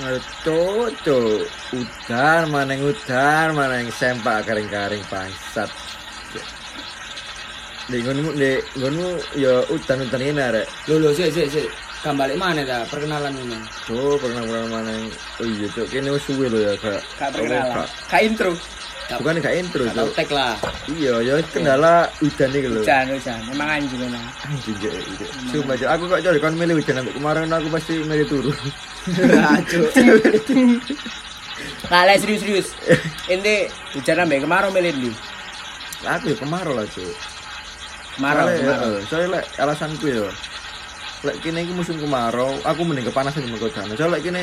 Ngertoto Udar maning udar maning sempak kering-kering bangsat Lingunmu nek ngono ya udan-udan ini arek. Lho lho sik sik sik. Kembali mana ta perkenalan ini? Tuh perkenalan mana? Oh iya cok kene wis suwe lho ya gak. Gak perkenalan. Gak intro. Bukan gak intro, Gak tag lah. Iya, ya kendala udan iki lho. Hujan hujan. Emang anjing kan. Anjing cuk, iki. Sumpah cuk, aku kok cari kon milih hujan sampai kemarin aku pasti milih turu. Lah serius-serius. Ente hujan ambek kemarau milih ndi? Aku ya kemarau lah, cuk. Kemarau, kemarau. eh, soalnya lek alasanku ya lek kene iki musim kemarau aku mending kepanasan di kotane soalnya lek kene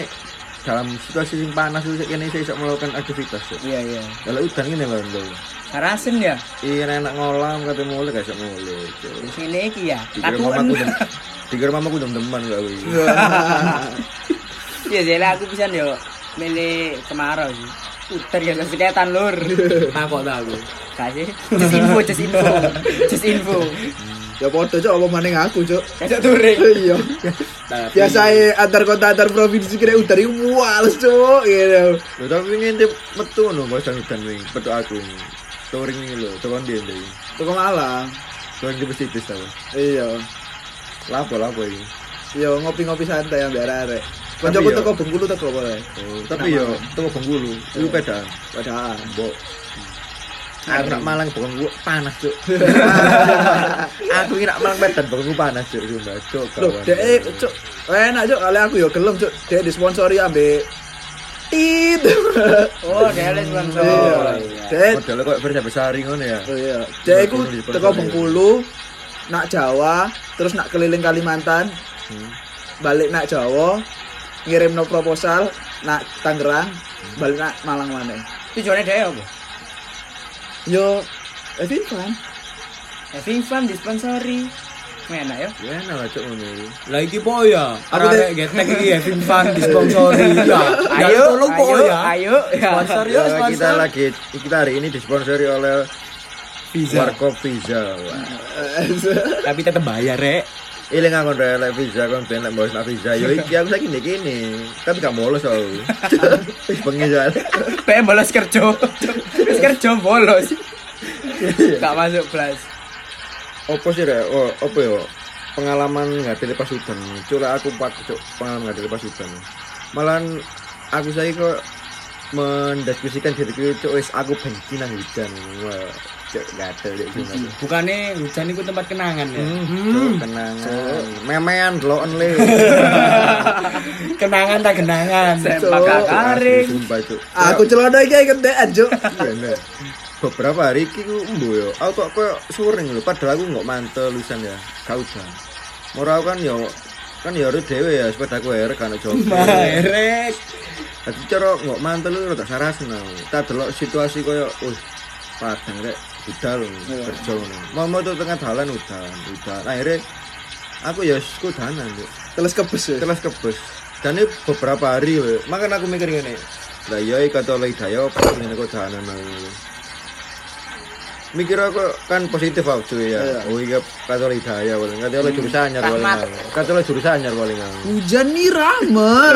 dalam situasi yang panas itu kene saya bisa melakukan aktivitas ya. Iya iya. kalau udan ini lho lho Karasen ya. iya enak ngolam kata mulai gak bisa mulai Di sini iki ya. Takuan. mamaku dem dikira mamaku dem deman gak wih Iya, jadi aku bisa yo milih kemarau sih. Udah gak seketan lur. Takut aku. Kasih. Just info, just info. Just info. Ya podo cok apa maning aku cok. Kayak touring. Iya. Biasa antar kota antar provinsi kira udah iku muales cok gitu. lho tapi ini metu no bosan udan wing petuk aku ini touring ini lho tekan dia ini Toko Malang. touring di Besitis tau Iya. lapo lapo ini Iya ngopi-ngopi santai ambek arek. Kancaku yo- teko Bengkulu teko boleh. oh, tapi yo teko Bengkulu itu beda Padahal. Mbok. Aku nak malang bokong gua panas, Cuk. aku ini nak malang medan bokong gua panas, Cuk. Sumpah, Cuk. Loh, kawan. dek cok enak cok kali aku yo gelem cuk. Dek disponsori ambek Tit. Oh, dia ada sponsor. Iya. Dek Modelnya kok versi besari ngono ya. Oh iya. Dek iku teko Bengkulu, nak Jawa, terus nak keliling Kalimantan, Hmm. balik nak Jawa, ngirim no proposal, nak Tangerang, balik nak Malang mana? Tujuannya dia apa? Yo, Evin Fan. Having fun disponsori. Enak ya. Ya enak lah, Cuk ngono iki. Lah iki po ya. Aku teh- getek iki Having Fun disponsori ya. Ayo, tolong po ayo, ya. ayo. Ya. Sponsor ya, Ya, kita sponsor. lagi kita hari ini disponsori oleh Visa. Warkop Visa. Wah. Tapi tetep bayar, Rek. Iling aku udah lek visa kon ben lek nak visa. Yo iki aku saiki ndek kene. Kan gak bolos aku. Wis bengi soal. Pengen bolos kerja. Terus kerja bolos. Gak masuk kelas. Opo sih rek? Oh, opo yo? Pengalaman nggak pas hutan. Cula aku pak pengalaman nggak pas hutan. Malahan aku saya kok mendiskusikan diriku cuk wis aku benci nang hujan. Wah, cuk gatel gimana. Bukannya hujan itu tempat kenangan ya. Cuk, kenangan. Memean deloken le. Kenangan tak kenangan. Sempak gak karing. Cuk. Aku celana iki kentekan cuk. Iya, nah. beberapa hari iki ku embo yo aku kok koyo suring lho padahal aku nggak mantel lusan ya gak hujan aku kan yo kan yo harus dewe ya sepeda aku air kan jogging Merek. Dadi cara nggak mantel lu sarasen aku tak delok situasi koyo wih padang rek budal kerja ngono mau tuh tengah dalan udan udan akhirnya aku ya kudanan. Teles kebes ya. kelas kebus dan ini beberapa hari we. makanya aku mikir gini lah iya kata oleh hidayah apa dengan kudanan aku mikir aku kan positif aku cuy ya Iya. oh iya kata oleh hidayah paling kata oleh jurusan anyar paling kata oleh jurusan anyar paling Hujan nih rahmat.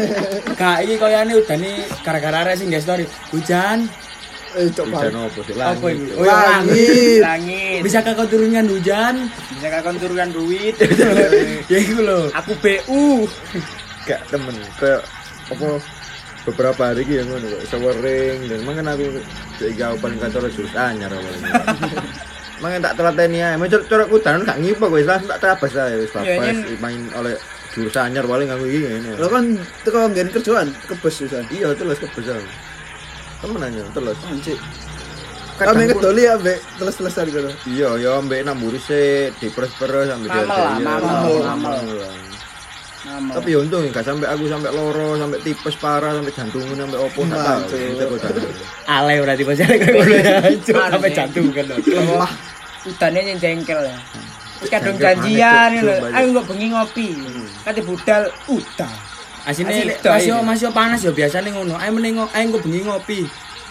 Kak iki koyane udane gara-gara arek sing nge story. Hujan. Eh cok hujan apa sih Apa langit itu? Cuk. Oh, ya, Langit. Langit. Bisa kakak turunnya hujan. Bisa kakak turunan duit. ya iku lho. Aku BU. gak temen kayak apa beberapa hari iki ya ngono kok sewering dan mangan aku aku paling kata oleh jurusan anyar paling mangan tak telateni ae macam cara kudanan gak ngipo kowe langsung tak terabas ae wis Iya, babas main oleh jurusan anyar paling aku iki ngene Lo kan teko nggen kerjaan kebes Hujan. iya terus kebesar temen aja terus Anjir. Kadang Kami ngedoli ya, Mbak. Teles-telesan gitu. iya ya ambek namburi se diperes-peres sampai Mamel lah, mamel, mamel. Nama. tapi ya untung gak sampai aku sampai loro sampai tipes parah sampai jantungan sampai opo tak tahu. Ale berarti ya. Anu Sampai sih. jantung kan. lemah. Udannya yang jengkel ya. Terus kadung Jengkel janjian banyak. Ayo nggak bengi ngopi. Kate budal udah. Asine masih masih panas ya biasanya ngono. Ayo meneng ayo engko bengi ngopi.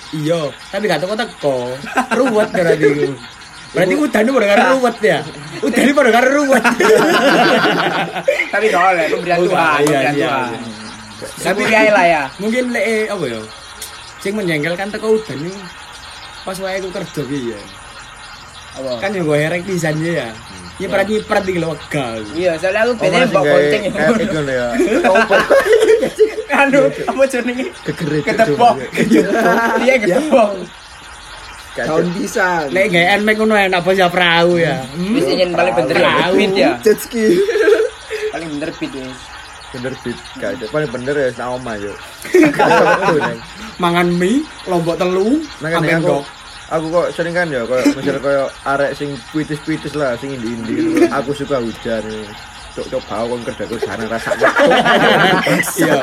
Iya, tapi gak teko-teko. Ruwet berarti iku. Berarti udan itu pada ruwet ya. Udan itu pada ruwet. Tapi gak oleh pemberian Tuhan, iya, pemberian iya, Tuhan. iya. Tapi ae lah ya. mungkin lek eh, apa ya sing menjengkelkan teko udan ini pas wae aku kerja piye ya Apa? kan yo gue herek pisan ya nyiprat nyiprat iki lho wega aku. Iya, soalnya aku Oh, biasanya kayak bonceng ya. kayak lho ya. Opo Anu, apa jenenge? kegerit. Ketepok. Iya, ketepok. Daun pisang. lek gak enmek ngono enak bos ya perahu ya Wis ingin paling bener ya, beat ya. Jet ski. Paling bener beat wis. Bener bit gak ada. Paling bener ya sama yo. Mangan mie lombok telu kan ambil aku kok sering kan ya kayak misalnya kayak arek sing puitis-puitis lah sing indi-indi gitu. Aku suka hujan. Cok cok bau kon kerja ke sana rasanya. iya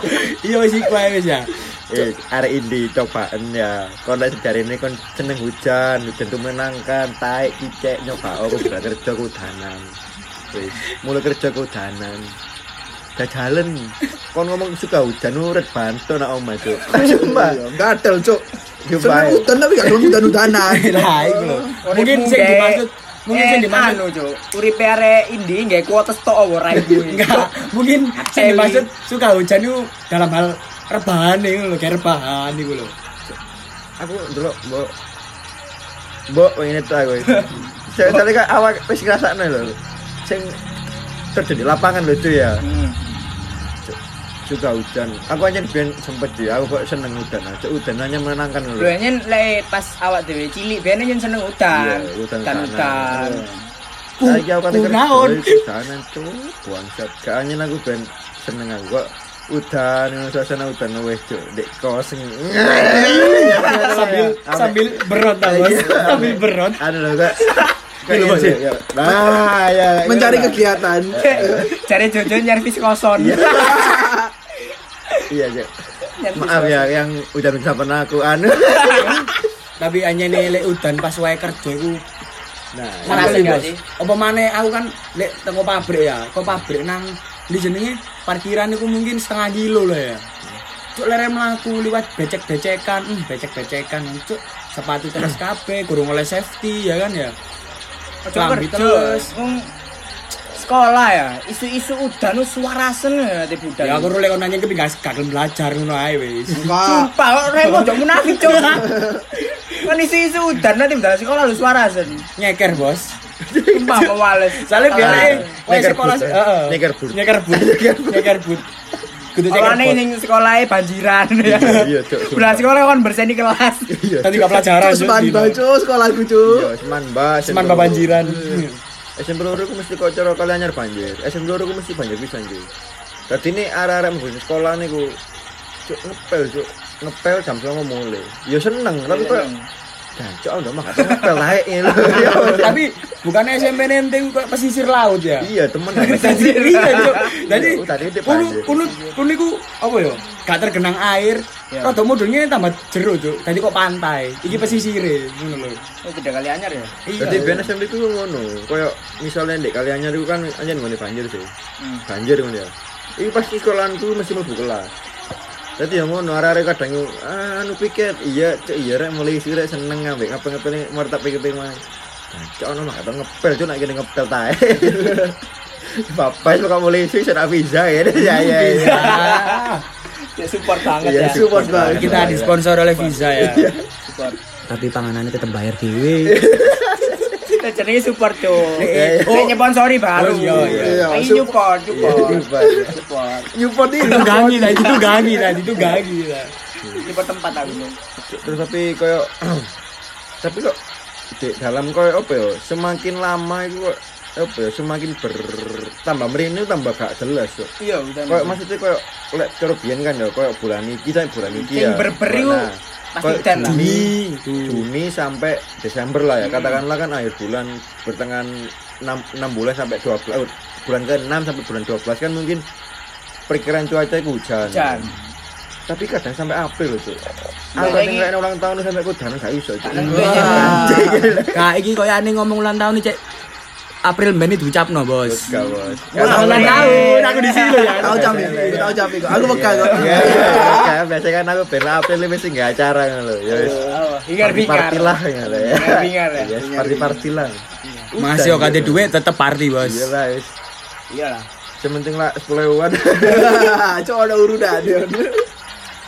iya wis iku ae wis ya eh arek indi cobaan ya. Kon lek sejarah kon seneng hujan, hujan tuh menangkan, taek cicek nyoba aku kerja kehujanan. Wis, mulai kerja kehujanan. Jajalan, kon ngomong suka hujan uret bantu nak omah cok. Sumpah. Iya, Gatel, Cuk. Coba Seneng hutan tapi gak hutan-hutanan. lah iku lho mungkin sing dimaksud mungkin sing dimaksud anu, Cuk. Uripe arek indi nggak kuota stok apa ra iku. enggak mungkin sing Eli. dimaksud suka hujan itu dalam hal rebahan itu lho kayak rebahan itu lho aku dulu mbok mbok ini tuh aku saya tadi kan awak wis ngrasakno lho sing terjadi di lapangan lho itu ya. Hmm. juga hujan. Aku hanya ben sempet ya aku kok seneng hujan aja. Hujan hanya menenangkan Lho lho nyen lek pas awak dhewe cilik biyen nyen seneng udan. Iya, udan Udan udan. Saiki aku kate Kunaon? hujanan tuh bangsat gak hanya aku ben seneng aku kok udan suasana udan wis cuk. Dek kos sambil sambil berot sambil berot. Ada lho kak Lho, Bos, ya? ya. Nah, ya. Mencari ya. kegiatan. Cari Jojo nyervis koson. Iya, Cek. Nyervis Maaf ya yang udah bisa pernah aku anu. tapi hanya nih lek udan pas wae kerja iku Nah, Ngerasa Ngerasa nggak bos. sih? Apa maneh aku kan lek tengok pabrik ya, kok pabrik nang di jenenge parkiran iku mungkin setengah kilo lah ya. Cuk lerem mlaku liwat becek-becekan, hmm, becek-becekan, cuk sepatu terus kabeh, kurang oleh safety ya kan ya. Ojo kerja. Wong sekolah ya, isu-isu udan wis suarasen ya ati budal. Ya aku rule kon nanya ke gak belajar ngono ae wis. Sumpah, kok remo ojo munafik, Cuk. Kan isu-isu udan nanti budal sekolah lu suarasen. Nyeker, Bos. Sumpah kok wales. Soalnya biar Nyeker sekolah. Nyeker boot. Nyeker boot. Nyeker boot. Awalnya boot. ning sekolahnya banjiran ya. Iya, Cuk. Belah sekolah kan berseni kelas. Iya. Tadi gak pelajaran. Seman baju sekolahku, Cuk. Iya, seman mbak. Seman babanjiran. SMP loro ku mesti kok cara kalian anyar banjir. SMP loro ku mesti banjir pisan iki. Dadi ini arek-arek mlebu sekolah niku cuk ngepel cuk. Ngepel jam 09.00 mulai. Ya seneng, tapi kok Jancok udah mah ae lho. Ya, Tapi bukannya SMP nanti kok pesisir laut ya? Iya, temen. iya, Cuk. Jadi Oh, tadi itu kuno banjir. kuno kuno iku apa ya? Gak tergenang air. Ya. Rada modulnya tambah jero, Cuk. Tadi kok pantai. Iki pesisire, ngono lho. Oh, tidak kali anyar ya. Iya. Jadi biyen SMP ku ngono, koyo misalnya ndek kaliannya itu kan anjen ngene banjir sih. Hmm. Banjir ngono ya. Iki pasti sekolahanku mesti mlebu kelas. Jadi ya ngono arek-arek kadang anu piket, iya cek iya rek mulai isi rek seneng ngambek ngapa-ngapa nih martab pikir-pikir mah. Cok ono mah ngepel cok nak kene ngepel tae. Bapak itu kamu mulai isi saya bisa ya. Ya ya. ya. Support banget ya. support banget. kita disponsori oleh Visa ya. Support. Tapi panganannya tetap bayar dewe. Kita jenenge support, Cuk. Iya, iya. Oh, nyponsori baru. Oh, iya, iya. Ini Sup- support, support. Support. Ini. Itu gangi tadi, itu gangi tadi, itu gangi. lah. Support tempat aku. Terus tapi koyo tapi kok di dalam koyo apa ya semakin lama itu kok apa ya semakin bertambah merini tambah gak jelas kok Iya, maksudnya koyo lek cara biyen kan ya koyo bulan iki ta bulan iki Sing ya Nah, pasti lah. Juni Itu. Juni sampai Desember lah ya katakanlah kan akhir bulan pertengahan 6, 6 bulan sampai 12 eh, bulan ke 6 sampai bulan 12 kan mungkin perkiraan cuaca itu hujan Hujan. tapi kadang sampai April Nah, aku tinggal ulang tahun sampai kudanan gak iso. Kak iki koyo ane ngomong ulang tahun nih, Cek. April ben itu ucapno, Bos. Bos, gak, bos. Selamat ulang tahun, aku di sini ya. Tahu aku tahu jam itu. Aku pegang kok. Iya, iya, iya. Biasanya kan aku bela April ini mesti nggak acara kan lo. Ya wis. Oh, Hingar-hingar. Party lah ya lo ya. Hingar-hingar ya. Yes, party party lah. Masih kok ada duit tetep party, Bos. Iya lah wis. Iya lah. Sementing lah 10 ewan. Cok ada urunan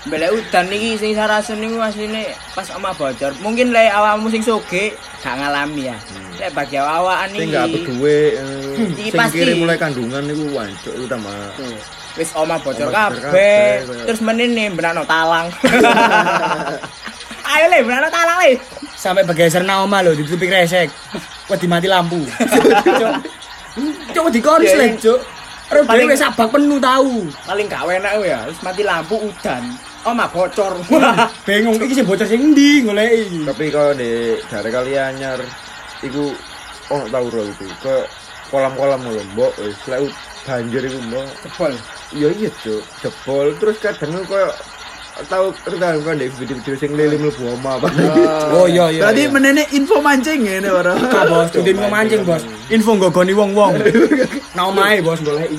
dia. Belek udan iki sing sarasen niku asline pas oma bocor. Mungkin lek awakmu sing soge gak ngalami ya. Lek bagi awakan Sing iki. gak apik duwe. eh, Iki Sing pasti. kiri mulai kandungan niku wancuk itu tambah. Tuh, Wis oma bocor Oma kabeh. Terus menene benakno talang. Ayo le benakno talang le. Sampai bergeser nama lo ditutupi kresek. Wah dimati lampu. Cuk. Cuk di konslet, Iya, Cuk. Paling- dhewe sabak penuh tahu. Paling gak enak ya, wis mati lampu udan. Oma bocor. Bingung iki sing bocor sing ndi goleki. Tapi kalau di daerah Kalianyar iku ono tau ro itu ke kolam-kolam lho mbok wis lek banjir iku mbok Jebol. iya iya cuk jebol terus kadang koyo tau terus kan di video-video sing lele mlebu oma apa Oh iya iya. Berarti iya. menene info mancing ya orang. Kak bos, mau mancing bos. Info nggogoni wong-wong. Nang omahe bos goleki.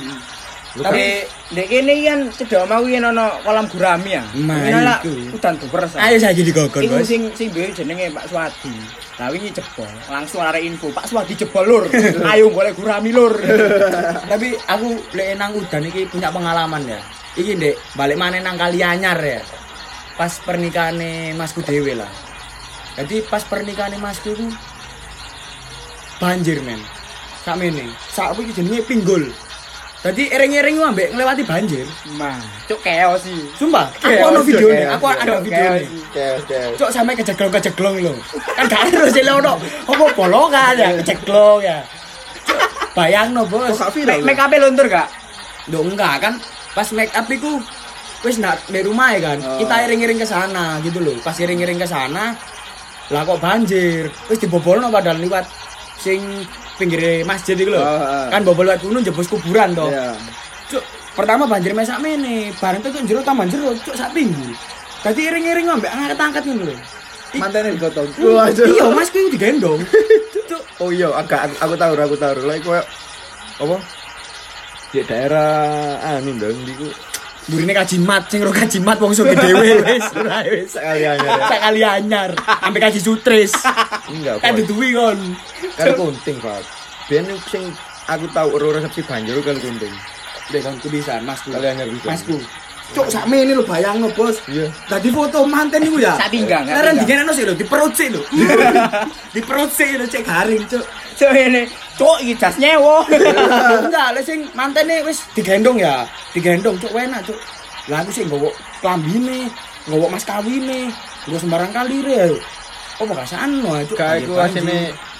Tapi dek kene kan cedok mau yen ana kolam gurami ya. Nah, Ini iku. udan duper. Ayo saiki digogon Iku bos. sing sing duwe jenenge Pak Swadi. Lah wingi jebol, langsung arek info, Pak Swadi jebol lur. Ayo golek gurami lur. Tapi aku lek nang udan iki punya pengalaman ya. Iki ndek balik mana nang Kalianyar ya. Pas pernikahannya masku dewe lah. Jadi pas pernikahannya masku itu banjir men. Sakmene. Sak iki jenenge pinggul. Jadi ereng-ereng ku ambek nglewati banjir. Mah, cuk keos sih. Sumpah, aku ono videone, chaos, aku ada Cuk, videone. keos Cok sampe kejeglong-kejeglong lho. Kan gak terus sih ono. Apa bolokan ya, kejeglong ya. Cuk, Bayangno, Bos. Make up luntur gak? Loh enggak kan pas make up iku wis nak di rumah ya kan. Oh. Kita iring-iring ke sana gitu loh. Pas iring-iring ke sana lah kok banjir. Wis dibobolno padahal liwat sing pinggir masjid iku lho. Oh, oh. Kan bobol lewat gunung jebus kuburan toh. Iya. Cuk, pertama banjir mesak mene, bareng tuh jero tambah jero, cuk sak pinggul. Dadi iring-iring ambek angkat-angkat ngono lho. Mantannya digotong. Cok. Iya, Mas kuwi digendong. Cuk, oh iya agak aku, aku tahu aku tahu lek koyo apa di daerah anu ndang niku burine kajimat sing ro kajimat wong sok dhewe wis ora wis. sekali anyar ya. Sekali anyar, ambek kaji sutris. enggak Kan duduwi kon. kan kunting pak biyen sing aku tahu ero resepsi banjir iku kali kunting Dek kon kudisan Masku. kali anyar Masku. Cuk sakmene lho bayangno, Bos. iya Tadi foto manten niku ya. Sak pinggang, sak Karena pinggang. digenekno sih lho, diperut sih lho. diperut sih lho cek garing, Cuk. Cuk ini, cuk iki jas nyewo. Enggak, lek sing mantene wis digendong ya. Digendong cuk enak, Cuk. Lah aku sih nggowo klambine, nggowo mas kawine, nggo sembarang kalire ya. Oh, gak sano, Cuk. kayak Banjir. asine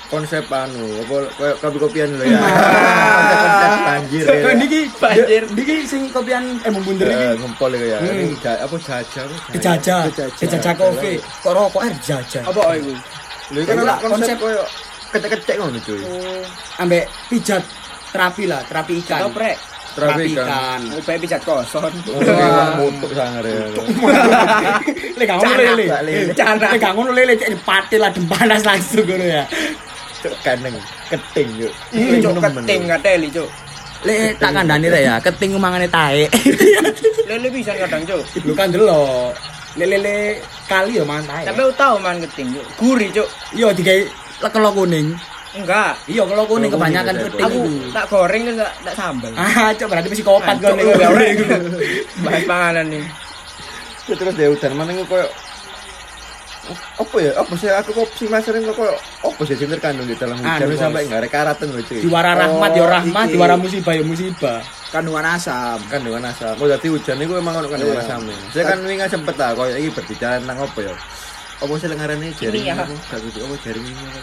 konsep anu apa koyo kopi-kopian lho ya konsep banjir ya niki Banjir. Niki sing kopian eh bunder iki. Eh, ngempol iku ya Hmm. Ini ja- apa jajah Dijajah. dijajah kopi. Kok rokok air dijajah. Apa iku? lho kan konsep koyo kecek-kecek ngono cuy Ambek pijat terapi lah, terapi ikan. Toprek. Terapi ikan. Upaya pijat koson. Wah, mutuk sangar ya. Lek ngono lele. Lek ngono lele cek pate lah panas langsung ngono ya. Cuk kaneng, keting yuk. Cuk keting ngateli cuk. Lek tak kandhani rek ya, keting mangane tae. Lele bisa kadang cuk. Lu kan delok. Lele kali ya mangan tae. Tapi aku tahu man keting cuk. Gurih cuk. Iya digawe lekelo kuning. Enggak. Iya kalau kuning kebanyakan keting Aku tak goreng terus tak, tak sambal. Ah, cok berarti psikopat Cuk, kau nih. ya. Bahas panganan nih. Terus ya udan mana iku koyo apa ya? Apa sih aku kok sing masarin kok koyo apa sih sing terkandung di dalam hujan Anu, sampai enggak ada karatan lho cuy. Diwara rahmat ya Oh, rahmat, diwara musibah ya musibah. Kandungan asam. kandungan asam. Oh dadi hujan iku emang ono kandungan Iya. asam. Saya kan wingi sempet ta koyo iki berbicara tentang apa ya? Apa sih lengarane jaring Ini ya. apa? Gak gitu apa jaring ini apa?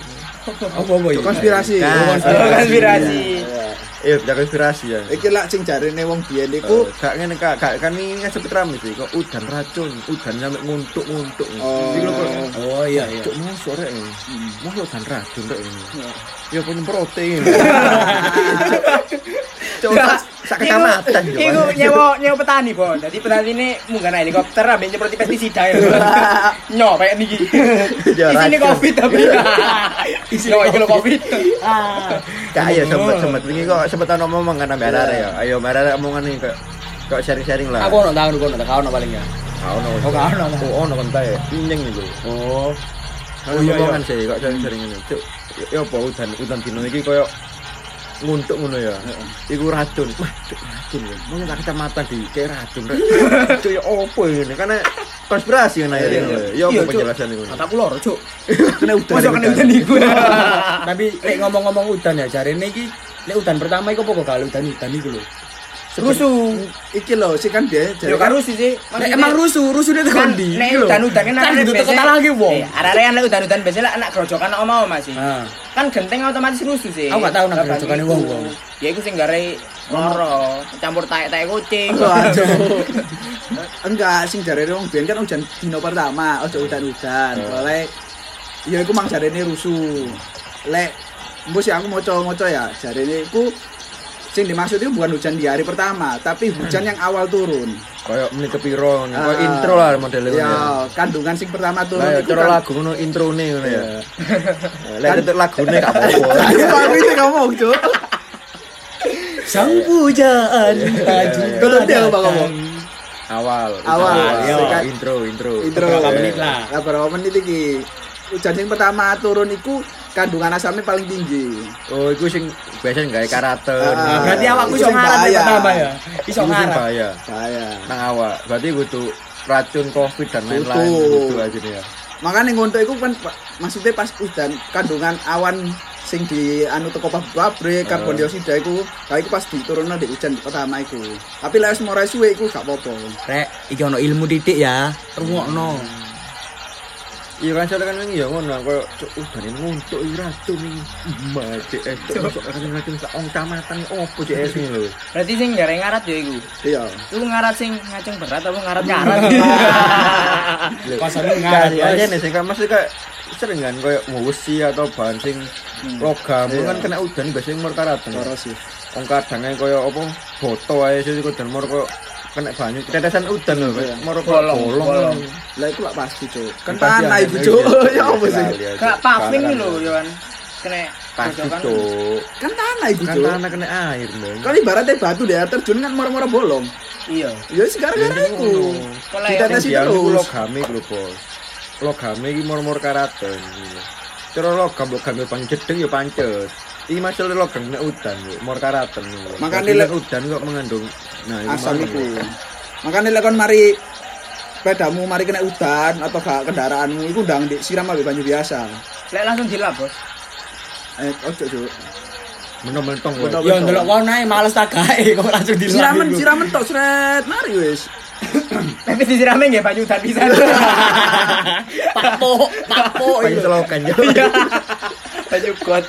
Apa konspirasi. Oh, konspirasi. Iya, bisa konspirasi ya. Iki lak sing jarine wong biyen iku gak ngene kak, gak kan ini kan sempet rame sih, kok udan racun, udan sampai nguntuk-nguntuk. Oh. Oh iya iya. Cuk masuk rek ini. Masuk udan racun rek ini. Ya punya protein. Cuk, sak- kecamatan. Iku nyewa nyewa petani, Bon. Jadi petani ini munggah naik helikopter ambil nyeproti pestisida ya. Nyo kayak niki. Ya, Isine. Covid tapi. Nyo iku lho Covid. Ah. Kak ya sempet sempet wingi kok sempet ono ngomong kan ambek arek ya. Ayo mari arek omongan nih kok kok sharing-sharing lah. Aku ono tahu aku ono tahu ono paling ya. Ah, ono. Oh, ono. Oh, ono kan tae. Itu. Oh. Oh, iya, ngomongan sih kok sharing-sharing ini. Cuk, ya apa udan udan dino iki koyo nguntuk ngono ya. Iku racun. Wah, cuk racun ya. Mau tak kecamatan di kayak racun. Cuk ya opo ini? Karena konspirasi kan akhirnya. Ya Iya, apa Cuk. penjelasan iku? Mataku loro, Cuk. Kena udan. Masa kena udan iku. Tapi lek ngomong-ngomong udan ya, jarene iki lek udan pertama iku apa kok gak udan-udan iku lho. Rusuh. Iki lho, sih kan dia Yo kan rusuh sih. Nek emang rusuh, rusuhnya tekan kan ndi? nek udan-udan kan kudu teko lagi wong. Arek kan nek udan-udan biasa lah anak grojokan oma-oma sih. Kan genteng otomatis rusuh sih. Aku gak nang Bapak grojokane iku. wong-wong. Ya iku sing gare loro, campur taek-taek kucing. Enggak, sing jarene wong biyen kan hujan dino pertama, ojo udan-udan. Oleh ya iku mang jarene rusuh. Lek mbok sih aku maca-maca ya, jarene iku sing dimaksud itu bukan hujan di hari pertama, tapi hujan yang awal turun. Kayak menit kepiro. Kayak Ah. intro lah modelnya ngono. Ya, ya. kandungan sing pertama turun Lah ya cara kan- lagu ngono introne ngono ya. Lah tetep lagune gak apa-apa. Ayo aku ini ngomong, Cuk. sang pujaan baju. Kalau dia apa ngomong? Awal. Awal, ya. ya. Intro, intro. Intro. Berapa menit lah. Lah berapa menit iki? Hujan sing pertama turun iku kandungan asamnya paling tinggi. Oh, iku sing biasanya gawe karakter. Ah, Nah, berarti awakku iso sing ngarep bahaya. pertama ya. Iso ngarep. bahaya. Bahaya. Nang awak. Berarti kudu racun covid dan lain-lain Kudu. gitu aja nih ya. Makanya ngontok iku kan maksudnya pas udan kandungan awan sing di anu teko pabrik karbon dioksida iku kayak iku pas diturunno di hujan pertama iku. Tapi lek wis suwe iku gak apa-apa. Rek, iki ono ilmu titik ya. Rungokno. Iya kan soalnya kan wingi ya ngono koyo cuk udan nguntuk iki racun iki. Mati es cuk masuk racun sak ong camatan opo cek es ini lho. Berarti sing gare ngarat ya iku. Iya. Iku ngarat sing ngaceng berat apa ngarat ngarat? Pasane. Kali aja nih sing kan mesti kayak sering kan koyo besi atau bahan sing logam kan kena udan biasanya mur karatan. Koros sih. Wong kadangnya koyo apa foto ae sih udan mur koyo kena banyu tetesan udan lho Iya. koyo Bolong, bolong. Lah iku lak pasti, Cuk. Kan tanah ada, iku, iya. Cuk. Ya apa sih? Kali aja. Kak paving lho lho. yo kan. Kena Pasti cuk. Kan tanah iku, Kan Cuk. tanah kena air lho. Kan ibaratnya batu deh terjun kan mora-mora bolong. Iya. Ya Iya, iku. ngono. Kalau Kita tes iku logame iku lho, Bos. Logame iki mur-mur karatan gitu. Cara logam logam yo panjedeng yo pancet. Iki masalah logam nek udan yo karatan. lho. Makanya Jadi lek- nek udan kok mengandung nah iku Asam iku. Makanya lek kon mari sepedamu mari kena udan atau gak kendaraanmu iku ndang disiram ambek banyu biasa. Lek langsung dilap, Bos. Eh, ojo, Cuk. Menom-mentong kok. Ya ndelok kono ae males tak gawe kok langsung dilap. Siraman, iku. siraman tok sret, mari wis. Tapi banyu udan pisan. Pakpo, pakpo Banyu iki. selokan yo. Banyu got.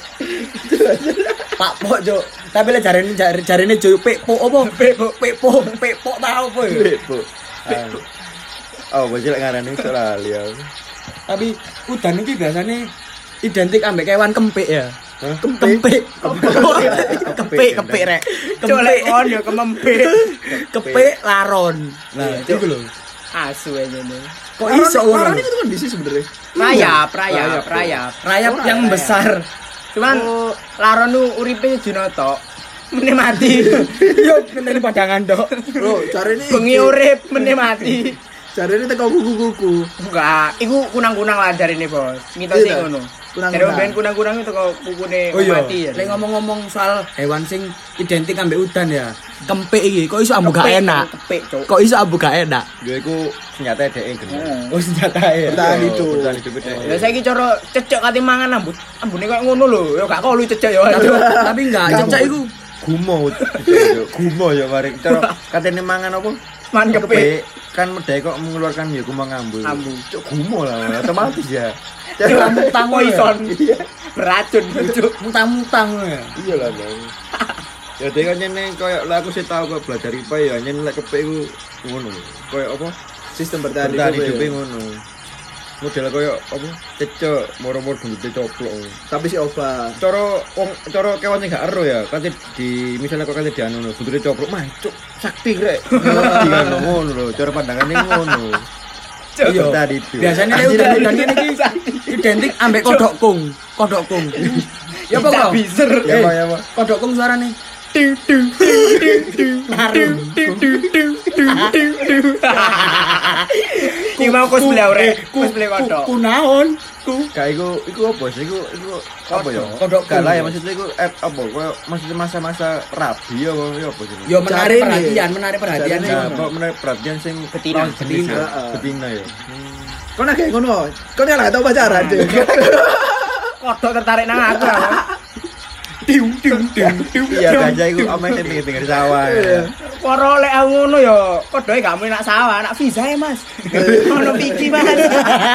Pakpo, Cuk. Tapi lek jarene jar- jarene Cuk pekpo apa? Pekpo, pekpo, pekpo ta apa ya? Bu. Oh, bocil ngarani iso lali ya. Tapi udan iki biasanya identik ambek kewan kempik ya. Hah? Kempik. Kempik, kempik rek. Kempik. kon yo kemempit. Kepik laron. Nah, Iya, itu lho. Asu nih. Kok iso Orang ngono? itu di sini sebenarnya. Rayap, rayap, Rayap, rayap. Rayap Ora, yang besar. Cuman laron nu uripe tok. Mene mati. Yo ngenteni padangan tok. Bro, cari ini. Bengi urip mene mati. Cari ini teko kuku-kuku. Enggak, iku kunang-kunang lah jarine, Bos. Mitos Iya, ngono. Kunang-kunang. Jadi ben kunang-kunang itu kok kukune Oh iya. mati ya. Lek ngomong-ngomong soal hewan sing identik ambek udan ya. Kempik iki kok iso ambu gak enak. Kepik, Cuk. Kok iso ambu gak enak? Yo iku senjata dhek gede. Heeh. Oh senjata ya. Bertahan hidup. Bertahan hidup dhek. Ya saiki cara cecek kate mangan ambut. Ambune kok ngono lho. Ya gak kok lu cecek ya. Tapi, enggak, cecak iku Gumo, gumo ya mari. Cara katene mangan apa? Man kepik. Kepik kan medhe kok mengeluarkan ya gumo ngambu. Ambu. Cuk gumo lah, otomatis ya. Mutang Poison. Beracun, Cuk. mutang-mutang ya. Iya lah, Bang. Ya dek kan nyene koyo lah aku sih tau kok belajar IPA ya nyene lek kepik iku ngono. Koyo apa? Sistem bertahan hidup. ya. ngono. Model koyo apa? Cecek moro-moro dungete coplok. Tapi si obat. cara wong cara kewan sing gak ero ya kate di misalnya kok kate dianu no buntute coplok mah cuk sakti rek di kan ngono lho cara pandangane ngono Iya. tadi itu Biasanya lek udan-udan ngene iki identik ambek kodok kung. Kodok kung. Ya apa kok? biser. ya apa ya apa Kodok kung suarane. Iku Iki mau cosplay ora? eh, Cosplay kodok. Ku naon? Ku Kayak iku iku apa sih? Iku iku apa ya? Kodok Gak lah ya maksudnya iku eh, apa? Kayak maksudnya masa-masa rabi apa ya apa sih? Yo menarik perhatian, menarik perhatian. Ya, menarik perhatian sing Betina, betina. ya. Betina ya. Kau nak kayak ngono. Kau nyala tau pacaran. Kodok tertarik nang aku. Aku. Ting ting ting ting. Iya, gajah iku omeh sing pinggir sawah. Iya. Poro lek aku ngono ya, kodoke gak mau nak sawah, nak visa ya, Mas. Ono piki, Mas.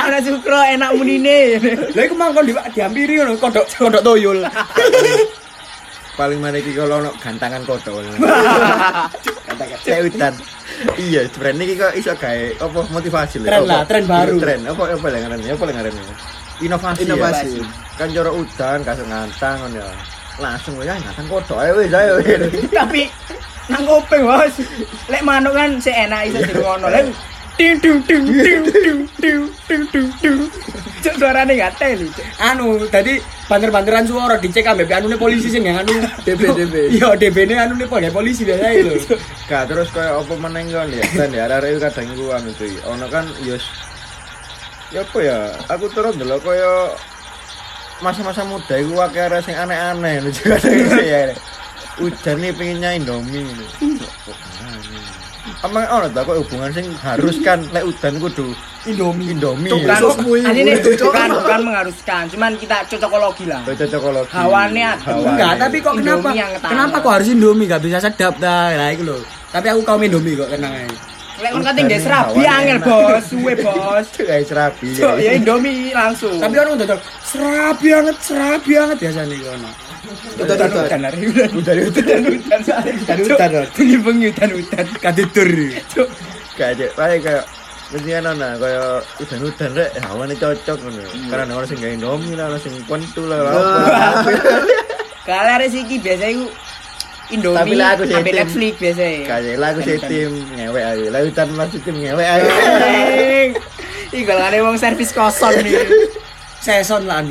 Ana sukro enak munine. Lah iku mangkon di diampiri ngono kodok kodok toyol. Paling mana iki kalau ono gantangan kodok. Kayak hutan. Iya, sebenarnya iki kok iso gawe apa motivasi lho. Tren lah, tren baru. Tren apa apa lah ngarannya? Apa lah ngarannya? Inovasi. Inovasi. ya. Kan cara udan kasih ngantang ngono ya. Langsung ya ngantang kodok ayo wis ayo. wis. Tapi nang kuping, Bos. Lek manuk kan sik enak iso dirungono. Lek ting ting ting ting ting ting ting ting ting. Cuk suarane gak teli. Cuk. Anu, tadi banter-banteran suara dicek ambek anune polisi sing yang anu DB, DB. Iya, DB-ne anune polisi polisi biasa lho. Gak terus kayak apa meneng kan ya. Dan ya arek kadang iku anu cuy. Ono kan ya ya apa ya? Aku terus ndelok kaya masa-masa muda iku akeh arek sing aneh-aneh lho juga ya. Ujan nih pengennya Indomie ini. Emang ono tak kok hubungan sing harus kan lek udan kudu Indomie. Indomie. Cuk, ya. Bukan, Ususmu ini, bukan, bukan mengharuskan, cuman kita cocokologi lah. Kaya cocokologi. Hawane. Enggak, tapi kok kenapa? yang. Kenapa kok harus Indomie gak bisa sedap dah? Lah iku lho. Tapi aku kaum Indomie kok tenang aja. Lek kon kating Udan serabi angel. Bos. Suwe, Bos. Kayak serabi. Cuk, ya Indomie langsung. Tapi orang dodol serabi banget, serabi banget biasanya iku ono. Udah udah. udan hari udan. Udan udan. Udan soalnya. Udan udan. Ron. Bengi-bengi udan udan. Katidur. Cuk. Kayak kayak kayak mesti kan ana kaya udan-udan rek hawane cocok ngono. Karena ana sing gawe Indomie lah, ana sing pentu lah. Kalau iki biasa iku Indomie Tapi lah aku tim. Netflix biasa. Kayak lah aku sih tim ngewek aja. Lah udan masih tim ngewek aja. Ih, kalau ada wong servis kosong nih. Seson lah.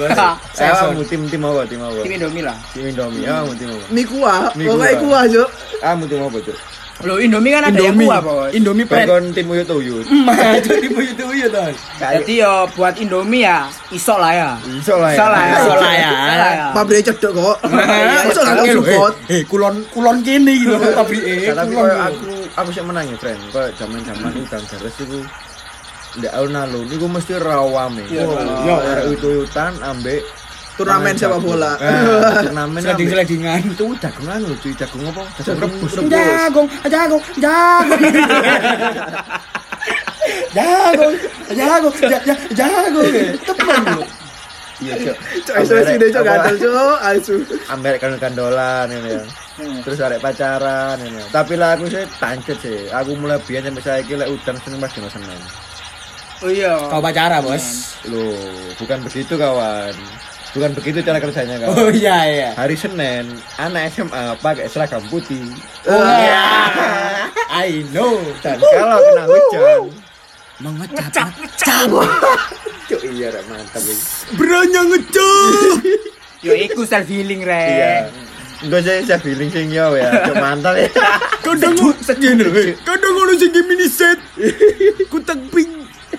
Saya Seson. mau tim tim apa tim apa? Tim Indomie lah. Tim Indomie. Ah, mau tim apa? Mie kuah. Pokoknya kuah. kuah Cuk. Ah, mau tim apa tuh? Loh, Indomie kan ada yang Indomie. kuah, Bos. Indomie. Bakon tim uyut uyut. Maju di buyut buyut tuh. Jadi yo buat Indomie ya iso lah ya. Iso lah ya. Iso lah ya. Iso lah ya. Iso lah ya. Pabrik cedok kok. Gak eh, support. Eh, kulon kulon kene gitu pabrik eh. Tapi aku aku sih menang ya, friend. Koyo zaman-zaman udan deres iku ndak alun-alun iku mesti rawame. Yo, arek uyut-uyutan ambek Turnamen sepak bola. Ah, Turnamen Sliding ambek slidingan. itu jagungan lho, cuy. Jagung apa? Jagung rebus. Jagung, jagung, jagung. Jagung, jagung, ja- ja- jagung. eh. Temen lho. Iya, Cok. Cuk Apa- gatel Cuk. Asu. Ambek kandolan ini ya. Terus arek pacaran ini. ya. Tapi lah aku sih tancet sih. Aku mulai biyen sampai saiki lek udan seneng dino Senin. Oh iya. Kau pacara, Bos. Loh, bukan begitu kawan. Bukan begitu cara kerjanya kawan. Oh iya iya. Hari Senin, anak SMA pakai seragam putih. Oh iya. I know. Dan kalau kena hujan, Mengecap. cuk iya rek mantap ini. Beranya ngecap. Yo iku self healing re. Iya. Enggak sih saya feeling sing yo ya, cuk mantap ya. Kadang ngene lho. eh. Kadang ngono sing mini set. Kutak pink.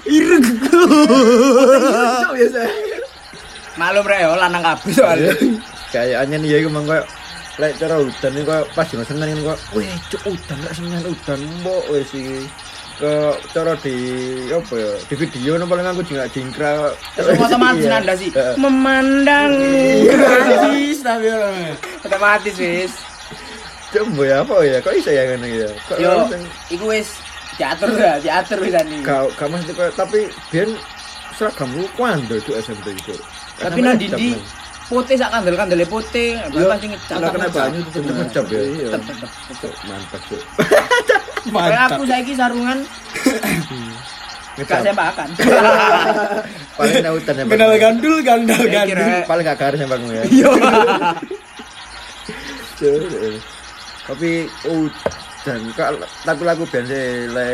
Ireng. Cuk biasa. Malum re yo lanang kabeh soalnya. Kayaknya nih ya iku mang koyo lek cara hujan ini koyo pas dino Senin ini koyo weh cuk udan lek Senin udan mbok wis iki ke cara di apa ya di video no paling aku juga jingkrak Terus otomatis Iya. nanda sih. Memandang. Habis tapi orang. Otomatis wis. Cuk, mbok ya apa ya kok iso ya ngene ya Yo, iku wis diatur ya, diatur wis tadi. Kau kau tapi biar seragammu kuando itu SMP itu tapi nanti di putih sak kandel kandele putih iya, apa sing ngecap lah kena banyu tetep ngecap ya mantap cuk mantap aku saiki sarungan saya sembakan. Paling nang hutan ya. Kenal gandul, gandul, gandul. Paling gak karis sembakmu ya, ya. Iya. Eh. Tapi oh dan kak tapi lagu biasa le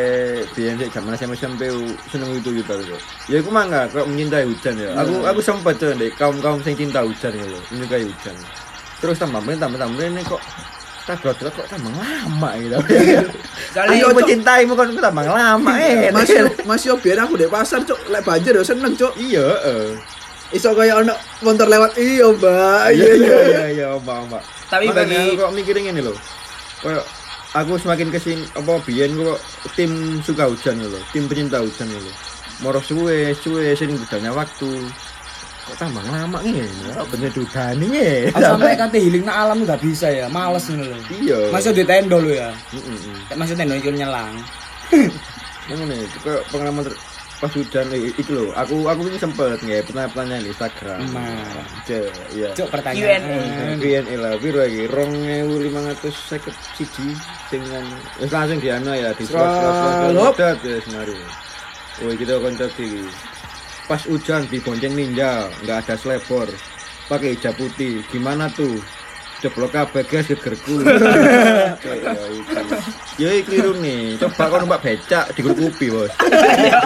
biasa zaman SMP SMP seneng itu gitu gitu. Ya aku mangga kok menyintai hujan ya. Aku aku sempat tuh deh kaum kaum sing cinta hujan gitu, menyukai hujan. Terus tambah tambah tambah tambah ini kok tak kok kok tambah lama gitu. Ayo, Aku Cok. mencintaimu kan aku tambah lama eh. Mas yo Mas yo biyen aku di pasar cuk, lek banjir yo seneng cuk. Iya, heeh. Iso kaya ono motor lewat iya, Mbak. Iya iya iya iya, Mbak, Mbak. Tapi bagi kok mikirin ini loh. Kayak aku semakin ke sini apa biyen kok tim suka hujan loh, tim pecinta hujan loh. Moro suwe, suwe sing budalnya waktu. Kok tambah lama nih? Kok bener dudani nih. Aku sampai kate healing nang alam nggak bisa ya, males ngono lho. Iya. Masuk di tenda lo ya. Heeh, heeh. Masuk tenda nyelang. Ini, kayak pengalaman ter- pas hujan eh, itu loh. Aku aku ini sempet nggak pertanyaan-pertanyaan di Instagram. Nah. Cek, iya. Cuk pertanyaan. BNI lah, biru lagi, rong lima ratus seket siji dengan wis langsung di anu ya di dat ya semari. Woi kita kontak iki. Pas hujan di bonceng ninja, nggak ada selebor, pakai hijab putih, gimana tuh? Jeblok kabeh guys gegerku. ya iki. Ya keliru nih. Coba kau numpak becak digerkupi, Bos.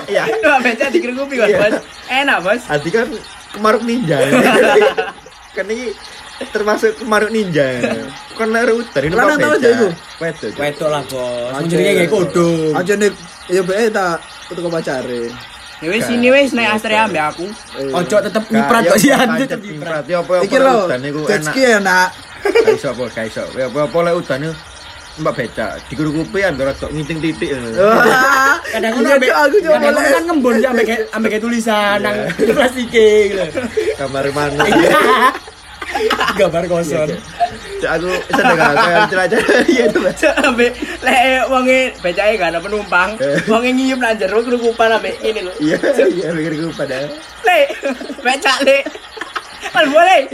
Iya. Wah, beca dikerungupi kan, Iya. Bos. Enak, Bos. Adi kan kemaruk ninja. kan ini termasuk kemaruk ninja. Kan lari hutan ini Lanang tau aja iku? Wedo. Cuk. Wedok lah, Bos. Aja. Jenenge kayak kodong. Aja nih ya be ta untuk pacare. Ya wis sini wis naik Astrea ambek aku. Ojo tetep nyiprat kok sih anjir tetep Nyiprat. nyiprat. Ya apa Iki apa lho, jet ski enak. Kaiso apa kaiso. Ya apa apa lek hutan niku Mbak becak digerukupi ambil rotok ngiting titik. Wah, Kadang iya, ngono ambek aku ngono lek. kan ngembun ya ambek ambek kayak tulisan nang plastike gitu. Kamar mana? Gambar kosong. Cuk, aku sedang kayak jelajah. Iya itu. Mas. Ambek lek wonge becake gak ada penumpang, wonge ngiyup nang jero kerukupan ambek ini lho. Iya, iya mikir gue pada. Le, becak le. Kan boleh.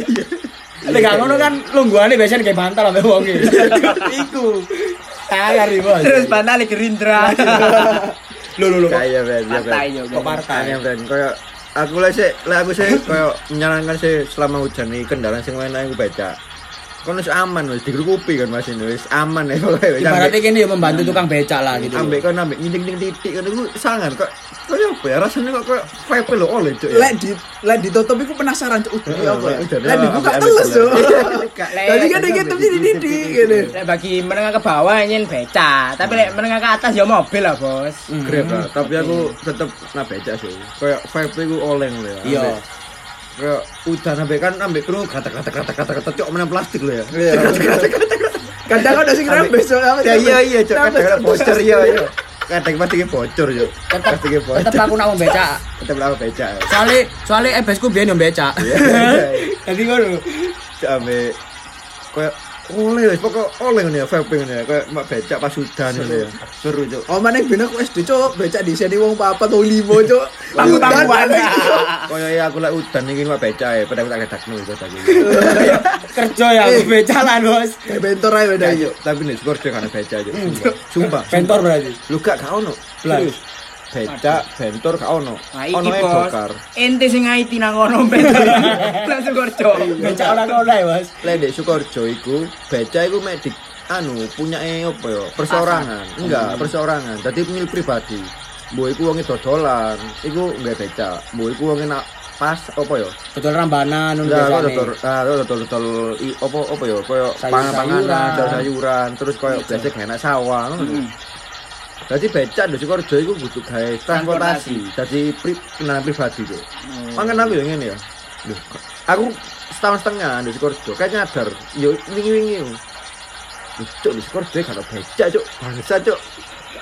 Lek gak ngono kan lungguhane biasanya kayak bantal ambek wonge. Iku. Tayar iki, Bos. Terus bantale Gerindra. Lho lho lho. Kayak ben, ya Partai ben. yo. Kok partai? Aneh ben, kayak aku lah sih, lah aku sih kayak menyarankan sih selama hujan nih kendaraan sing lain aku baca. Kan wis aman wis digerukupi kan Mas ini wis aman ya pokoknya. Wis Ibaratnya kene yo membantu tukang becak lah gitu. ambek kan ambek nyiting titik kan itu sangat kok kayak apa ya rasanya kok kayak vibe lo oleh cuk ya. Lek di lek ditutup iku penasaran cuk. Udah ya apa ya? Lek ya, dibuka ambek- cuk. Tadi kan dikit tapi dididik gini. Lek bagi menengah ke bawah nyen becak, tapi lek menengah ke atas ya mobil lah, Bos. Grab lah, tapi aku tetep nah baca sih. Kayak vibe itu oleng lo ya. Iya. Kayak udah sampai kan ambek kru kata kata kata kata kata cok menang plastik lo ya. Iya. Kadang ada sing rembes cuk. Ya iya iya cok kadang Cuk. bocor iya iya. Kadang plastiknya bocor cok. Plastiknya bocor. tetep aku nak mau becak. Tetep lah baca. Soale soale ebesku becak. Iya. iya. Jadi ngono. Cok ambek kayak oleh wis pokok oleh ngono ya vibe ngono ya kayak mak becak pas hujan ngono ya. Seru cok. Oh mana bina aku SD cuk, becak di sini wong papat wong limo cuk. Tanggung-tangguhan. Kayak ya aku lek udan iki mak becak ya padahal tak kedakno iku tadi. Kerja ya aku becak lah, Bos. Bentor ae beda yuk. tapi nih skor dia karena beca aja. Sumpah. Bentor berarti. Lu gak gak ono. Serius. Beca, bentor gak ono. Ono e Bos. bokar. Ente sing IT nang ngono becak. Langsung korco. Becak ora kono ya, Bos. Lek ndek Sukoharjo iku, beca iku mek di anu punya apa ya? Perseorangan. Enggak, perseorangan. Dadi milik pribadi. Mbok iku wonge dodolan, iku enggak beca. Mbok iku wonge nak pas apa ya? Dodol rambanan ngono biasane. dodol, ah, dodol dodol i- apa apa ya? Koyo pangan-panganan, sayuran. terus koyo biasa enak sawah ngono. Jadi becak di Sukoharjo iku butuh gawe transportasi. Jadi pri, kendaraan pribadi tuh. Mangan aku yang ini ya. Duh, aku setahun setengah di Sukoharjo. Kayak nyadar, yo wingi-wingi. Cuk di Sukoharjo kan ada becak cuk. Bangsa cuk.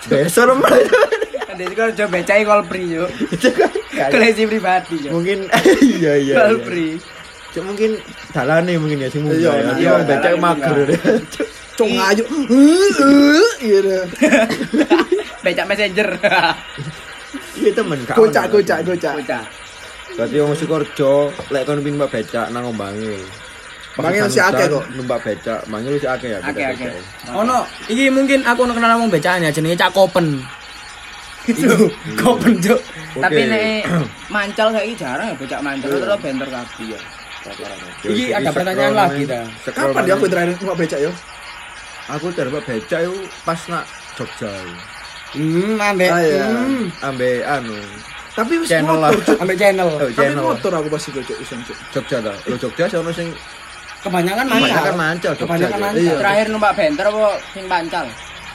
Besar malah. Dadi korco becake kolpri yo. Kayak- Kolesi pribadi yo. Mungkin iya iya. iya. Kolpri. Cuk mungkin dalane mungkin ya sing Iya, munggah ya. iya, Dia wong mager. Cuk. Cuk ngayu. Heh, heh, gitu. Becak messenger. Iya temen gak Kocak kocak kocak. Bocah. Berarti wong Sukoharjo lek kon pin mbak becak nang Bangil. Bangil si akeh kok. Numpak becak, Bangil si akeh ya. Akeh akeh. Ono, iki mungkin aku ono kenal wong becaknya jenenge Cak Kopen. Itu Kopen, Cuk. Tapi nek mancal kayak jarang ya becak mancal terus bentor kabeh ya. Iki ada pertanyaan lagi ta. Kapan dia aku terakhir numpak becak yo? Aku terbaik becak itu pas nak Jogja. Hmm, ambek. Ah, iya. Hmm, Ambe anu Tapi wis channel lah. motor. Ambek channel. Oh, Tapi channel. motor aku pasti isan cuk. Jogja ta. Lo Jogja sono sing Kebanyakan kebanyakan mancal. mancal Jogja. Kebanyakan mancal. Iya. Terakhir numpak bentor apa sing pancal?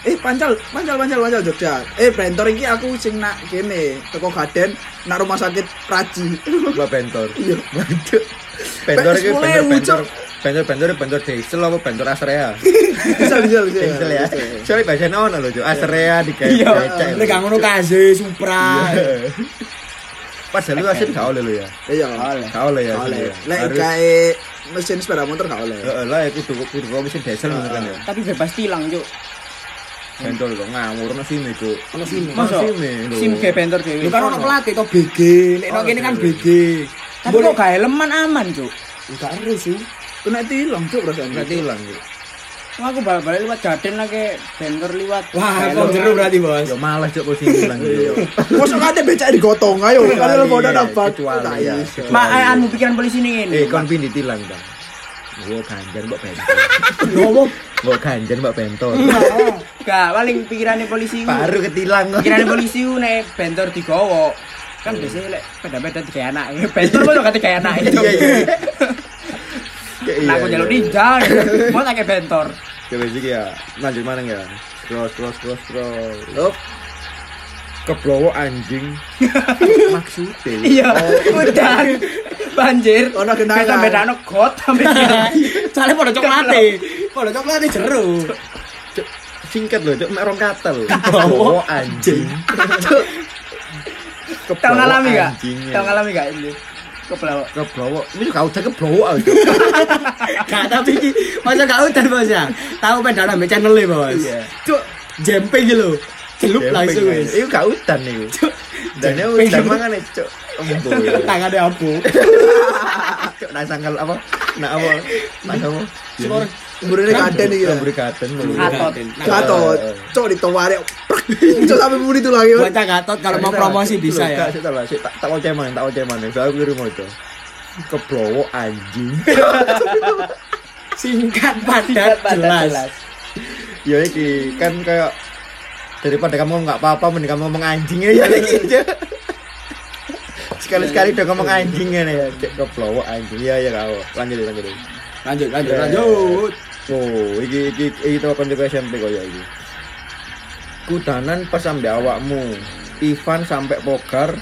Eh pancal, pancal, pancal, pancal Jogja. Eh bentor iki aku sing nak kene teko Gaden nak rumah sakit Praji. Mbak bentor. Iya. Waduh. Bentor iki bentor. Cuk. Bentor bentor bentor diesel apa Astrea? Bisa bisa bisa. Diesel ya. Soalnya bahasanya ono lho, Cuk. Astrea di kayak Iya, becak. lek gak ngono kaze Supra. Iya. Pas lu asin gak oleh lho ya. Iya. Gak oleh ya. Ya. Lek gawe mesin sepeda motor gak oleh. Heeh lah aku kudu kudu mesin diesel ngono kan ya. Tapi bebas tilang, Cuk. Bentor kok ngawur ono sime, Cuk. Ono sini. Sime lho. SIM ge bentor dhewe. Lu kan ono pelatih to BG, nang kene kan. BG. Tapi kok gak helman aman, Cuk. Enggak harus sih. Kena tilang cuk rasanya. Nggak tilang, Cuk. Wah, aku balik-balik liwat Jaden lagi bentor liwat. Wah, kok jeru berarti, Bos. Ya malas Cuk posisi tilang gitu. Mosok kate becak digotong ayo. Kalau podo dapat. Kecuali ya. Mak eh, anu pikiran polisi ini Eh, kon pin ditilang, Bang. Gua ganjan mbak bentor. Ngomong Gua ganjan mbak bentor. Gak, paling pikirannya polisi. Baru ketilang. Pikirannya polisi nek bentor digowo. Kan biasanya lek beda-beda tiga anak. Bentor kok gak tiga anak itu. Iya, iya. Ya, Nah, aku iya, jalur iya. ninja. Mau kayak bentor. Coba sih ya. Lanjut mana ya? Scroll scroll scroll scroll. Up. Keblowo anjing. Maksudnya. Iya, udah. Banjir. Ono genangan. Beda beda no got sampai soalnya pada coklate. Pada coklate jeru. Singkat loh, cuk, mek rong kata loh. Keblowo anjing. Cuk. Tahu ngalami gak? Tahu ngalami gak ini? Kepelawa. Keblowo. Ini kau udah keblowo aja. Gak tapi iki masa gak udan Bos ya. Tahu pedal ambek channel e, Bos. Iya. Cuk, jemping iki lho. Celup langsung wis. Itu gak udan nih. Dan ya udan mangan cuk. Tangane abu. Cuk, nak sangkal apa? Nak apa? Nak apa? Semua Umurnya kaden iki ya. Beri katen. Gatot. Gatot. Cok ditawari. Cok sampai muni itu lagi. Bocah gatot kalau mau promosi bisa ya. Gak, tak lah, tak tak mau ceman, tak ceman. Saya kirim aja. Keblowo anjing. Singkat padat jelas. ya iki kan kayak daripada kamu nggak apa-apa mending kamu ngomong anjing ya gitu sekali-sekali udah ngomong anjing ya ya cek keblowo anjing iya ya kau lanjut lanjut deh. Lanjut, lanjut, Ya. lanjut. Oh iki iki iki itu kan juga SMP kok ya iki? Kudanan pas sampai awakmu Ivan sampai pogar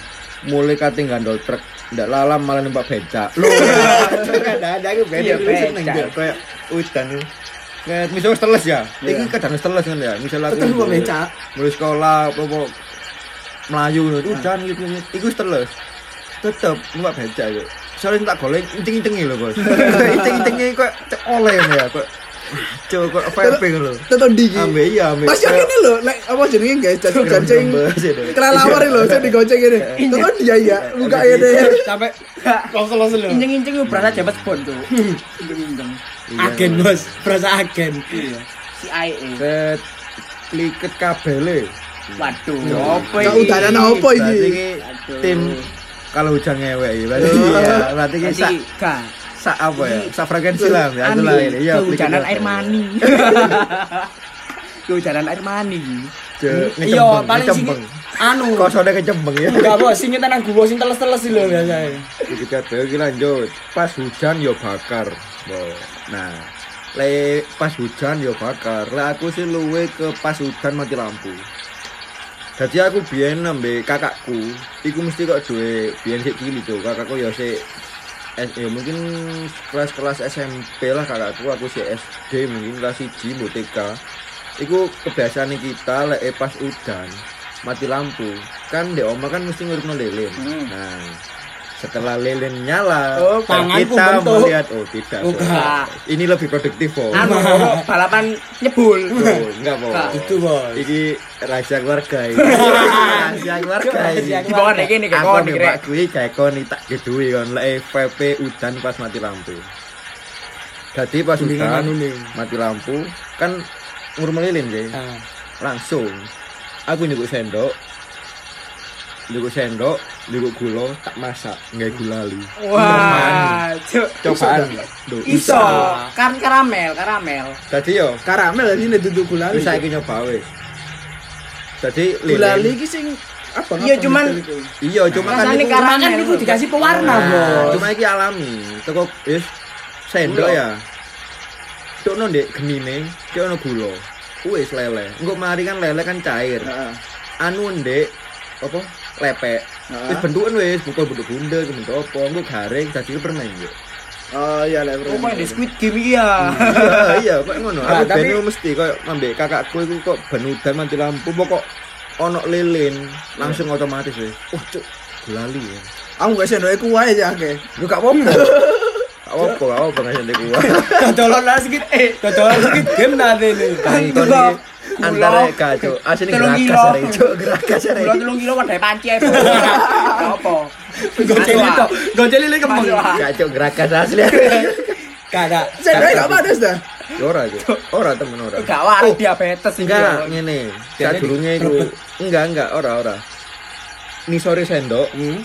mulai kating gandol truk. Ndak lalam malah numpak becak. Lho ada ada aku beda Iya, seneng kayak udan kayak misalnya teles ya? Ini kadang teles kan ya? Misalnya aku kok becak. mulai sekolah apa melayu gitu udan gitu gitu. Itu teles tetep numpak becak gitu soalnya tak golek incing-incingi lho bos. Incing-incingi kok oleh ya kok Cuk, kok vaping lho Teton digi. ambe iya ambe Mas yang ini lho, lek apa jenenge guys, jadi jancing kelelawar lho, saya digoceng ini. Teton dia ya, buka ya deh. Sampai los-los lho. Injeng-injeng itu berasa jabat spon tuh. Injeng-injeng. Agen, Bos. Berasa agen. Iya. Si IE. set liket kabele Waduh, Iya. apa Gak ini? udahan apa iki? iki tim kalau hujan ngewek ya berarti iya berarti iki Sak apa ya sak frekuensi lah ya Anu, lah ini iya kehujanan air mani. kehujanan air mani. Iya, paling sing anu. kosone kecembeng ya Enggak, Bos. Sing nyetan gua sing teles-teles lho biasanya. Iki kabeh iki lanjut. Pas hujan yo bakar. Bo. Nah, le pas hujan yo bakar. Lah aku sih luwe ke pas hujan mati lampu. Jadi aku biyen nembe kakakku, iku mesti kok duwe biyen sik cilik tuh. Kakakku ya sik ya mungkin kelas-kelas SMP lah kakakku, aku sih SD mungkin kelas 1 mbok TK. Iku kebiasaan kita lek eh, pas udan mati lampu. Kan di oma kan mesti ngurupno lilin. Hmm. Nah, setelah lilin nyala, Oh, tanganku kita bentuk. melihat oh tidak. Oh, enggak. Ini lebih produktif, oh. Anu, balapan nyebul. Tuh, enggak. Enggak. Itu, Bos. Iki rahasia keluarga ini. rahasia keluarga ini. Di bawah nek ini kayak kon. Pak Kui kayak kon tak gedui kon lek VP udan pas mati lampu. Jadi pas udan anu mati lampu kan ngurung melilin sih. Ah. Langsung aku nyukuk sendok. Nyukuk sendok, nyukuk gula, tak masak, nggak gulali. Wah, cuk. Cobaan. Iso, kan karamel, karamel. Jadi yo, Karamel ini duduk gulali. wis saiki nyoba wis. Lilin. Gulali iki sing apa? Iya, cuman-? Iya, cuma kan Rasanya iku- karamel. Kan itu dikasih pewarna, Nah, Bos. Cuma iki alami. Teko wis sendok Gula. ya. Cuk no ndek genine, cuk ono gula. wis lele. Engko mari kan lele kan cair. Heeh. Anu ndek apa? Lepek. Heeh. Wis bentukan wis, buka bentuk bundel, bentuk apa, engko garing dadi permen yo. Oh iya lah bro. Oh, main di Squid Game iki ya. Iya, iya, kok ngono. Nah, Aku tapi- mesti koyo ambek kakakku iku kok ben udan mati lampu pokok ono lilin langsung otomatis wis. Oh, cuk, lali ya. Aku gak sendoke kuwae aja akeh. Lu gak apa-apa. Gak apa-apa, gak apa-apa ngasih ndek gua. Dodolan sedikit eh dodolan sedikit game nanti nih. Antara kacau. Asline Telung gerakas arek cuk, gerakas arek. Kulo telung kilo wadah panci ae. Apa? Goceli tok, goceli. Masuk, ah. Kacau gerakas asli. Kagak. Sendoke gak panas dah. Ora cuk. Ora temen ora. Gak waras diabetes iki. Enggak, ngene. Sadurunge iku enggak enggak ora ora. Nisore sendok, Hmm.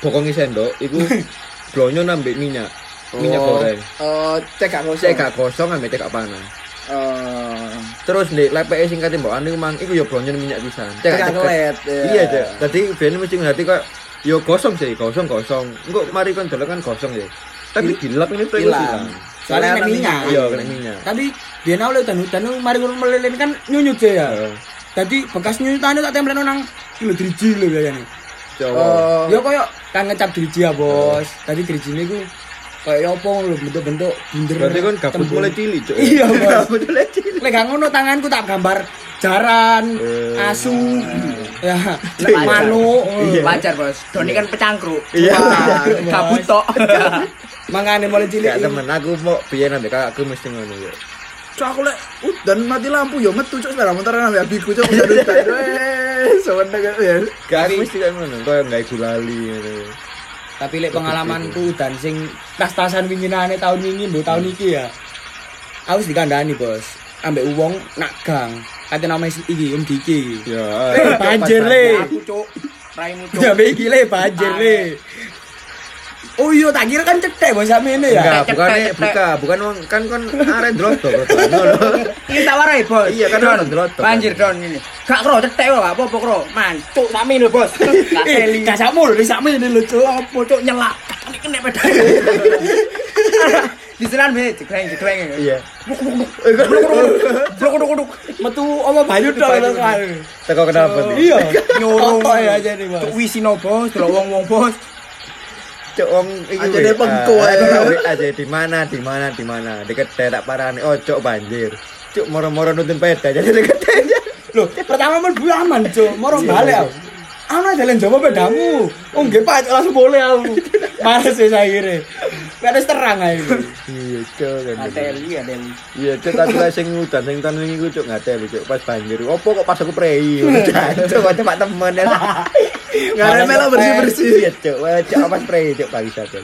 bokongi sendok iku blonyo nambah minyak. Minyak Oh. goreng. Oh, cek gak kosong. Cek gak kosong ambek cek gak panas. Oh. Terus lepeke sing kate mbok anu mang iku ya blonyo minyak pisan. Cek Cek kelet. ya. Iya, Cek. Tadi Ben mesti ngerti kok yo gosong sih, gosong gosong. Engko mari kon delok kan gosong ya. Tapi dilap ini tuh Hilang. Soalnya kena minyak. Iya, kena minyak. Tapi dia naule udan udan mari ngono melelin kan nyunyut sih ya. Tadi bekas nyunyutane tak tempelno nang kilo driji lho kayaknya. Coba. Oh. Ya koyo kan ngecap driji ya, Bos. Tadi drijine ku kayak apa lho bentuk-bentuk bunder. Berarti kan gabut mulai cilik, Cuk. Iya, Bos. Gabut mulai cilik. Lek gak ngono tanganku tak gambar jaran, Eh. asu, ya, Iya. manuk. Iya. Wajar, Bos. Doni kan pecangkruk. Iya. Gabut tok. Mangane mulai cilik. Gak temen aku mau biyen ambek kakakku mesti ngono ya. Cuk aku lek udan mati lampu yo metu cuk sepeda motor nang abiku cuk bisa udan. Wes, sewenang ya. Gak aku mesti kayak ngono, koyo gak gulali ngono. Tapi lek pengalamanku dan sing tas-tasan winginane tahun wingi mbok tahun iki ya. Aku wis dikandani, Bos. Ambek wong nak gang. Kate nama iki Om Diki. iki. Ya. Eh, banjir le. Aku cuk. Raimu cuk. Jambe iki le banjir le. Oh iya, tak kira kan cetek bos samene ya. Enggak, bukan cetek. buka, bukan wong kan kon arek ngono. Iki tak warai, Bos. Iya, kan Don. orang gelotok. Banjir Don ini. Gak kro cetek kok, apa apa kro. Mancuk sami lho, Bos. Gak Eh, teli. kasakmu lho, samene lho, Cuk. Apa cuk nyelak. Ini kena peda. Diselan be, jegreng jegreng. Iya. Blok blok blok. Metu apa banyu tok kan. Teko kenapa nih? Iya, Nyorong. Totok ya aja nih, Bos. Wisino, Bos. Delok wong-wong, Bos. Wong iki Aja deh pengko, ah, aja di mana di mana di mana? Deket daerah parane. Oh cuk banjir. Cuk moro-moro nuntun peda jadi deket aja Loh, pertama men bu aman, Cuk. Moro balik aku. Ana jalan Jawa pedamu. Oh, nggih Pak, langsung boleh aku. Males wis akhire. Wis terang ae. iya cuk kan Ateli, ateli. iya cuk tapi lah sing udan sing tahun wingi ku cuk ngateli cuk pas banjir opo kok pas aku prei cuk kok cuma temen ya Ngarep melo bersih-bersih. iya cuk wah cuk pas prei cuk bangsa cuk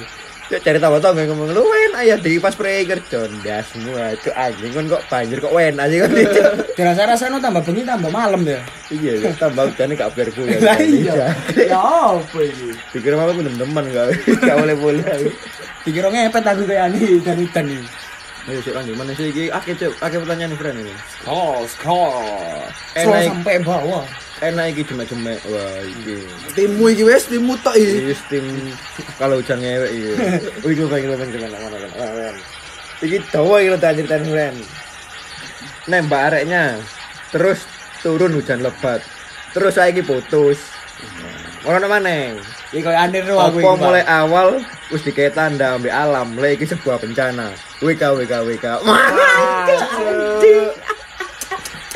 Cuk cari tahu tahu ngomong lu wen ayah di pas prei kerja semua cuk anjing kon kok banjir kok wen anjing kon cuk Dirasa-rasanya tambah bengi tambah malam ya. iya tambah udan gak berku ya Lah iya. Ya apa iki? pikir malah aku teman gak gak boleh boleh Dikira ngepet aku kayak ani dan udan iki. ayo cuk lanjut mana sih iki akeh cuk akeh pertanyaan nih friend ini skor. Enak. Skor sampai bawah. Enak iki cuma-cuma wah iki Timmu iki wes timmu tok iki. Iya, tim kalau hujan ngewek iya. Wih, gue pengen pengen pengen mana kan. Iki dawa iki lo tadi tadi ren. Nembak areknya. Terus turun hujan lebat. Terus saya iki putus. Mana? Iki koyo aneh ro aku iki. mulai awal wis dikait tanda ambil alam. Lah iki sebuah bencana. WK WK WK.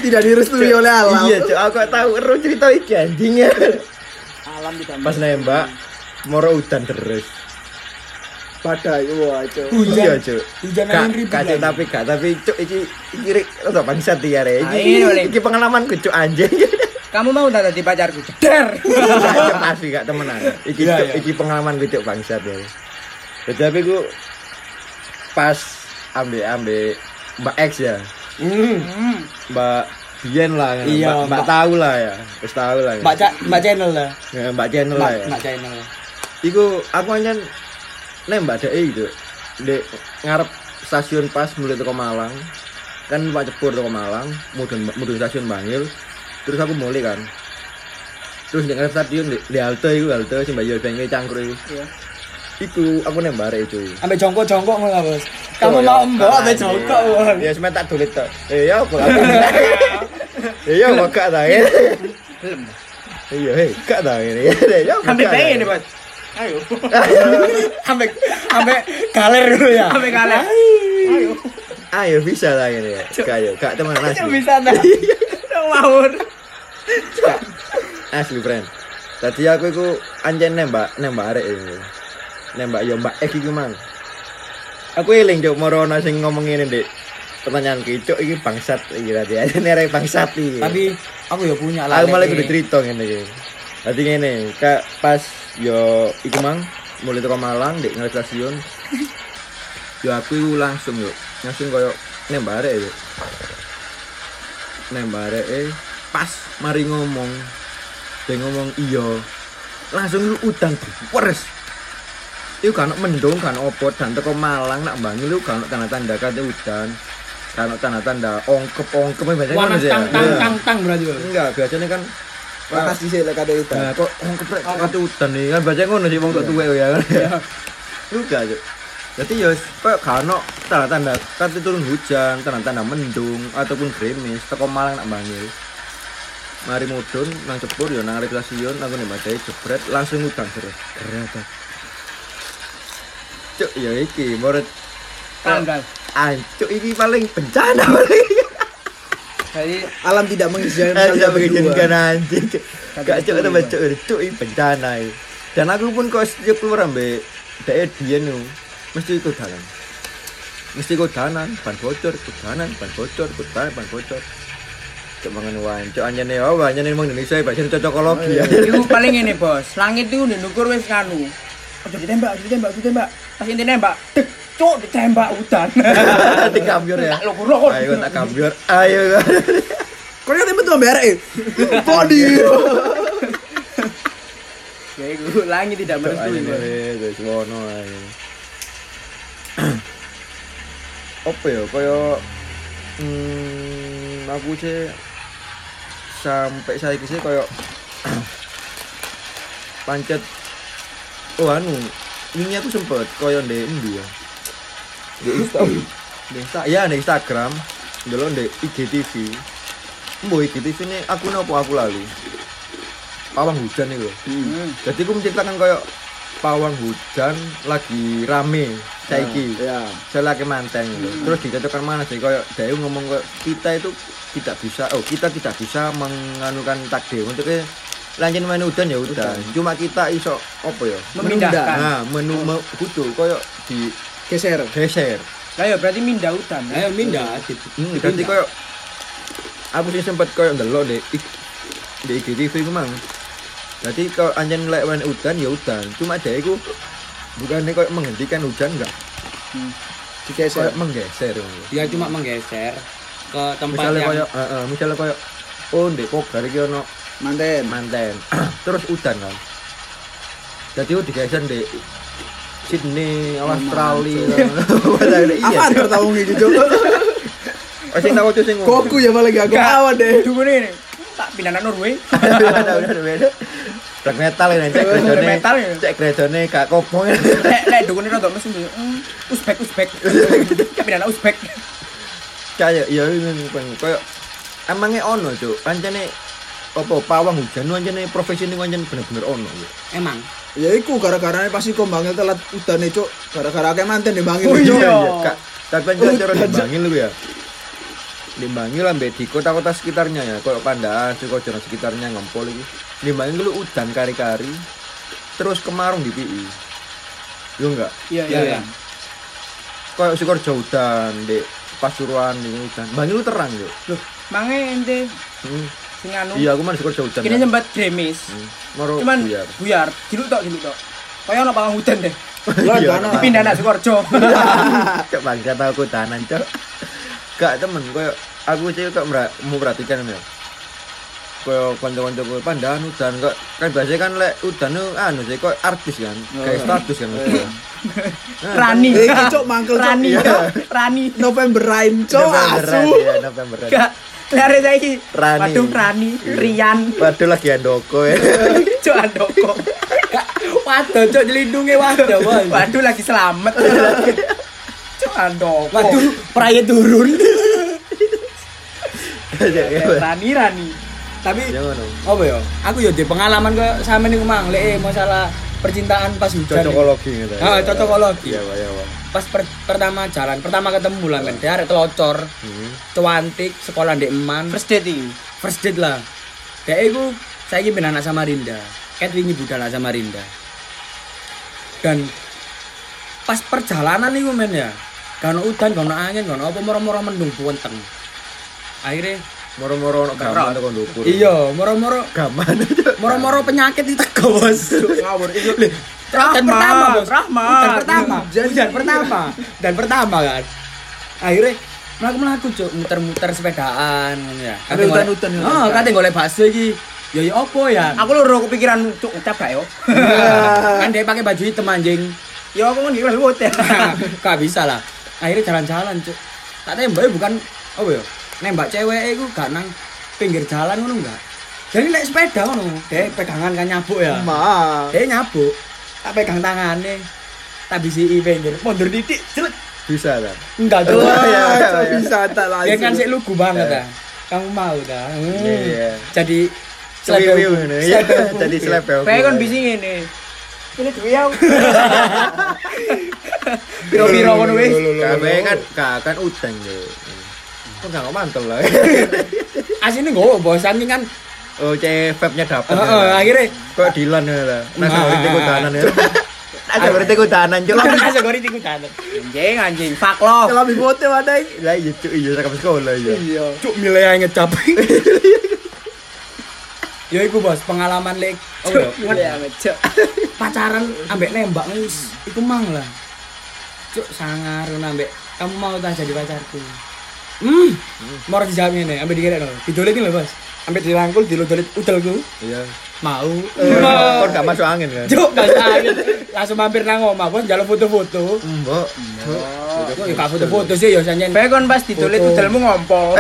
Tidak direstui oleh alam. Iya, cok aku gak tahu ero cerita iki anjingnya. Alam ditambah. Pas nembak moro udan terus. Badai wah cuk. Hujan. Iya, Cuk. Hujan Gak, angin ribuan. gak, Cuk, tapi gak, tapi cuk iki iki rek bangsat ya re. Ah, Iki ini boleh. iki pengalamanku cuk anjing. Kamu mau tak jadi pacarku? Jeder. Gak pasti gak temenan. Iki Iya, cuk, iya. iki pengalamanku cuk bangsat ya. Tapi ku pas ambil ambil Mbak X ya. Hmm. Hmm. Mbak Bien lah, kan. Iya, Mbak, Mbak Mbak- tahu lah ya, wis tahu lah. Mbak Ca- Mbak channel lah. Ya, Mbak channel lah Mbak ya. Mbak channel. Iku aku anjen nembak dek gitu. Dek ngarep stasiun pas mulai teko Malang. Kan Pak Cepur teko Malang, mudun mudun stasiun Bangil. Terus aku mulai kan. Terus di ngarep stadion di, di halte iku halte sing Bayu Bengke cangkruk iku. Iya. Iku aku nembak arek cuy Ambek jongkok-jongkok ngono Bos. Oh, Kamu ya. mau mbok ambek jongkok. Bos. ya semen tak tulis tok eh ya apa iya kok gak ta ya iya hei gak ta ini ya apa ta? pengen nih, Bos. Ayo. Ambek ambek galer dulu ya. Sampai kalah. Ayo. ayo bisa lah ini ya gak ya gak teman asli bisa ngawur. Gak. asli friend tadi aku iku anjen nembak nembak arek ini nembak yo mbak Eki ku mang. Aku eling cuk morono sing ngomong ini dek pertanyaan cuk iki bangsat iki tadi ada nerek bangsat iki. Tapi aku ya punya lah. aku malah kudu cerita ngene iki. Dadi ngene kak pas yo iku mang mulai teko Malang dek nang stasiun. Yo aku langsung yo langsung koyo nembak arek yo nembak arek eh pas mari ngomong dia ngomong iya. Langsung lu udan peres itu kan mendung kan opo dan teko Malang nak banyu lu kan tanda tanda kate udan kan tanda-tanda ongkep ongkep biasanya Wah, ngono sih ya. tang tang Iya. tang tang berarti. Enggak biasanya kan Panas lek kate udan. Nah, kok ongkep rek kate udan nih kan biasanya ngono sih wong tok tuwek ya lu gak Cuk. jadi ya kok gak ono tanda-tanda kate turun hujan tanda-tanda mendung ataupun gerimis teko Malang nak banyu mari mudun nang cepur ya nang arek stasiun aku nih badai jebret langsung udan terus gerada cuk ya iki murid Tanggal. ancuk iki paling bencana paling. Jadi Alam tidak mengizinkan Eh, tidak kalian mengizinkan anjing gak cuk ada cuk cuk ini bencana ini. Dan aku pun kok setiap keluar ambek daerah dia nu mesti ikut dalan mesti ikut dalan ban bocor ikut dalan ban bocor ikut dalan ban bocor. Cuk mangan wae cuk anjane oh anjane emang Indonesia bahasa cocokologi. Ya paling ini bos, langit itu udah nukur wes kanu. Ojo ditembak, ojo ditembak, ditembak. Pas inti nembak, dek, cuk ditembak udan. di kambior ya Tak ayo tak kambior ayo kan betul ambek arek. Body. Ya iku langit tidak merestui. wis wono ae apa ya kaya hmm, aku sih sampai saya sih kaya pancet oh anu ini aku sempet ndek endi ya? Di Insta di Insta ya di Instagram. Dulu di IGTV Mbok IGTV ini aku nopo aku lali? Pawang hujan loh Hmm. jadi aku menceritakan kayak pawang hujan lagi rame saiki. Ya. saya lagi manteng gitu. terus dicocokkan mana? Sih kayak dia ngomong kayak kita itu tidak bisa oh kita tidak bisa menganukan takdir. Untuknya lanjut main hujan ya udah cuma kita iso apa ya Memindahkan. nah menu me, kudu kayak di Geser. geser Lah ya berarti mindah udan. Ayo mindah. hmm, jadi kayak aku sih sempet kayak ndelok deh di IGTV ku mang jadi kalau anjen lek main hujan ya hujan cuma dia itu bukannya kayak menghentikan hujan enggak Digeser. kayak menggeser. Dia cuma menggeser ke tempat misalnya yang kayak eh, eh, misalnya kayak oh ndek kobar iki ono Manten. manten terus udan kan jadi itu digeser di Sydney Australia iya Apa tertawa gitu, Cuk? oh sing tahu tuh sing Goku ya malah gak aku awat deh. Dulu ini tak pindah nang Norway. black metal ini cek gerejone metal ya. cek gerejone gak kopong Lek lek dukune rada mesin tuh. Hmm, Uzbek Uzbek. Kayak pindah nang Uzbek. kayak ya ini kayak emangnya ono cuk pancene apa pawang hujan pancene profesi ini pancen bener-bener ono emang Ya iku gara-garane pasti kombangnya telat udane, Cuk. Gara-gara akeh manten dibangi, Oh, Cuk. iya. Kak, tapi kan cara di Bangil lu ya. Di Bangil ambek di kota-kota sekitarnya ya, kayak Pandaan, Sukojono sekitarnya ngempol iki. Di Bangil lu udan kari-kari. Terus kemarung di PI. Yo enggak? Iya Iya, iya. iya. Kayak Sukojo udan, di Pasuruan di udan. Bangil lu terang yo. Loh, mange ente Hmm. Sing anu. Iya, aku mah udan. Kini kan. sempat gremis. Hmm. Moro Cuman buyar. buyar, diluk tok diluk tok. Kaya ono pawang hujan deh. Lah, Iya, kana. Pak. Pindah nak Sukoharjo. Cok bangga tau aku tahanan cok. Gak temen koyo aku sih kok mera- mau perhatikan ya. Koyo kanca-kanca kowe pandangan udan kok kan biasanya kan lek udan anu sih kok artis kan, kayak status kan. maksudnya. Nah, Rani. Eh, Cuk, mangkel. Rani. Iya. Rani. November Rain. Novemberan Asu. ya, Novemberan. Lare saiki. Rani. Waduh Rani, Rian. Waduh lagi andoko ya. Cuk Andoko. Waduh, cok dilindungi waduh. Waduh lagi selamat. Cuk ando. Waduh, peraya turun. Rani Rani. Tapi dong. apa ya? Aku ya di pengalaman ke sama nih mang, le masalah percintaan pas hujan. Cocokologi gitu. Ah, cocokologi. Iya, iya, Pak. Pas per- pertama jalan, pertama ketemu lah kan, dia arek telocor, Hmm. cuantik, sekolah di Eman, First date iki. first date lah. Dia itu saya ingin anak Samarinda, cat wingi budal anak Samarinda. Dan pas perjalanan nih men ya, karena udan, karena angin, karena apa moro-moro mendung buwenteng. Akhirnya Moro-moro ono gaman tekan ndukur. iya, moro-moro Gaman. moro-moro penyakit itu bos. Ngawur Dan pertama bos, Rahmat. dan pertama, hujan pertama, dan pertama kan. Akhirnya melaku melaku cuk muter-muter sepedaan ya. Ada hutan-hutan, ya. Oh, kate golek bakso iki. Ya ya opo ya? Aku lho kepikiran cuk ucap gak yo. kan dia pakai baju hitam anjing. Ya aku kan iki lewat ya. Gak bisa lah. Akhirnya jalan-jalan cuk. Tak tembak bukan apa ya? Nembak cewek iku gak nang pinggir jalan ngono enggak. Jadi naik sepeda ngono, dia pegangan kan nyabuk ya. Ma. Dia nyabuk. Tak pegang tangannya. Tak bisi pinggir, mundur titik, jelek. Bisa lah. Enggak tuh. ya, kok bisa tak langsung. Dia kan sih lugu banget dah. Kamu mau dah. Hmm. Iya. Jadi hukum. ini. Iya, Selebew hukum. jadi selebew. Kayak kan bisi ngene. Ini duwe ya. Piro-piro ngono wis. Kabeh kan ka- kan utang yo. Kok enggak mantel lah. Asine nggo bos anjing kan. Oh, vape-nya dapat. Heeh, akhirnya Kok Dilan ya lah. Nah, Nah. berarti kutanan ya. Ada berarti kutanan cuk. Asa gori tiku tangan. Anjing anjing. Fuck love. Kalau lebih bote wadah. Lah iya cuk, iya sakit sekolah iya. Iya. Cuk milih yang ngecap. Ya iku bos, pengalaman lek oh, ya, Ya ngecek. pacaran ambek nembak wis iku mang lah. Cuk sangar ngono ambek kamu mau tak jadi pacarku. Hmm. Mau dijawab ngene, ambek dikira no. Didolik lho, Bos. Ambek dirangkul, dilodolit udelku. Iya. Mau. Kon gak masuk angin kan. Cuk, gak sakit. Langsung mampir nang omah, Bos, njaluk foto-foto. Mbok. Cuk, ya gak foto-foto sih ya sanjen. Bae kon pas Foto. udelmu ngompo.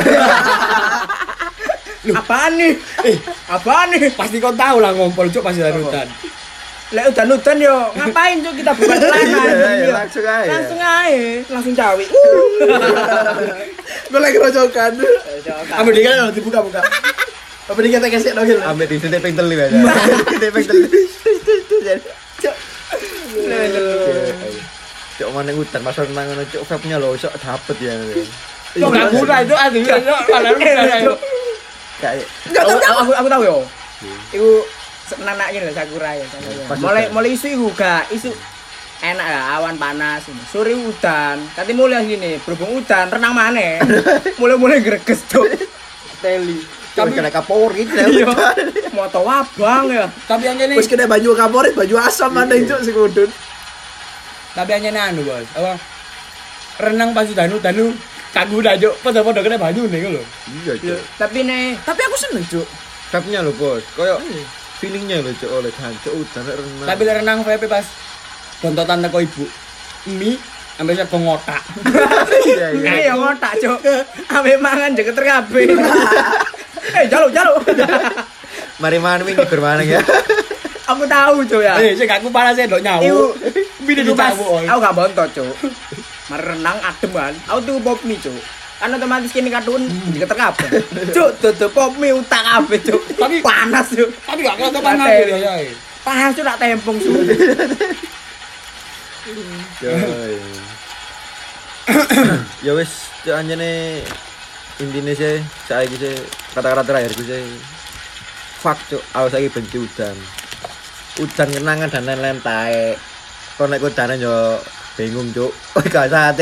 Apaan nih? Eh, Apaan nih? pasti kau tahu lah ngompol cuk pasti dari hutan. Lek udan-udan yo ngapain cuk kita buka celana. Iya, Iya. langsung aja. Langsung aja, langsung cawi. Gue lagi rojokan. Ambil dikira dibuka-buka. Apa dikata kasih dong. Ambek di sini ping teli aja. Di ping teli. Cuk mana hutan masa nang ngono cuk vape-nya lho sok dapet ya. Cuk gak guna itu udah Cuk. Kayak Aku, aku, aku tahu yo. Iku nanaknya lho sakura ya. Sakura. Pas Mulai udan. mulai isu iku gak isu enak ya awan panas ini. Sore udan. Kati mulai gini berhubung udan renang mana? Mulai-mulai greges cuk. Teli. Tapi kena kapor gitu. Iya. Moto wabang ya. Tapi yang ini Terus kena baju kaporit, baju asam mana itu si kudun. tapi yang ini anu bos. Apa? Renang pas danu danu kagak udah cuk. Pada-pada kena baju nih lho. Iya. Tapi nih Tapi aku seneng cuk. Vape-nya lho bos. Kayak feelingnya lho cuk oleh jancuk udan nek renang. Tapi renang VP pas bontotan teko ibu. Mi sampai saya pengotak. iya iya. Ini yang ngotak cuk. Abe mangan jeket kabeh. Eh jaluk jaluk. Mari mangan wingi bermanang ya. Aku tahu cuk ya. Eh, saya aku panas saya dok nyawu. Bini oi. aku gak bontot cuk. Mari renang adem kan. Aku tuh pop mie cuk. Kan otomatis kini kadun jeket kabeh. Cuk tutup pop mie utak kabeh cuk. Tapi- panas cuk. Tapi gak kelihatan panas Mati. ya. ya. Panas cuk tak tempung cuk. Ya wis cuk anjene intine sih saiki sih kata-kata terakhir sih fuck cuk aku saiki benci udan udan kenangan dan lain-lain tae kok nek udanan yo bingung cuk gak usah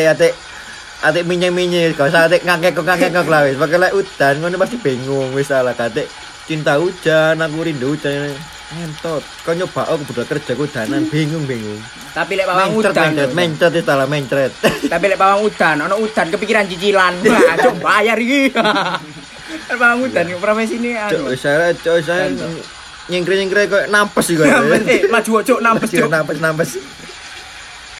ate ate ate minye-minye gak usah ate ngangkek ngangkek lah wis. Pakai lek udan ngono pasti bingung wis salah kate cinta hujan aku rindu hujan entot kau nyoba aku udah kerja udanan bingung bingung. Tapi lek pawang mencret udan. mencret mencret itu salah mencret. Tapi lek pawang udan, ono udan kepikiran cicilan. Wah, cuk bayar iki. Pawang udan profesi ini cok anu. saya cok saya nyengkre nyengkre kok nampes sih kok. Nampes, eh, maju cuk nampes nampes nampes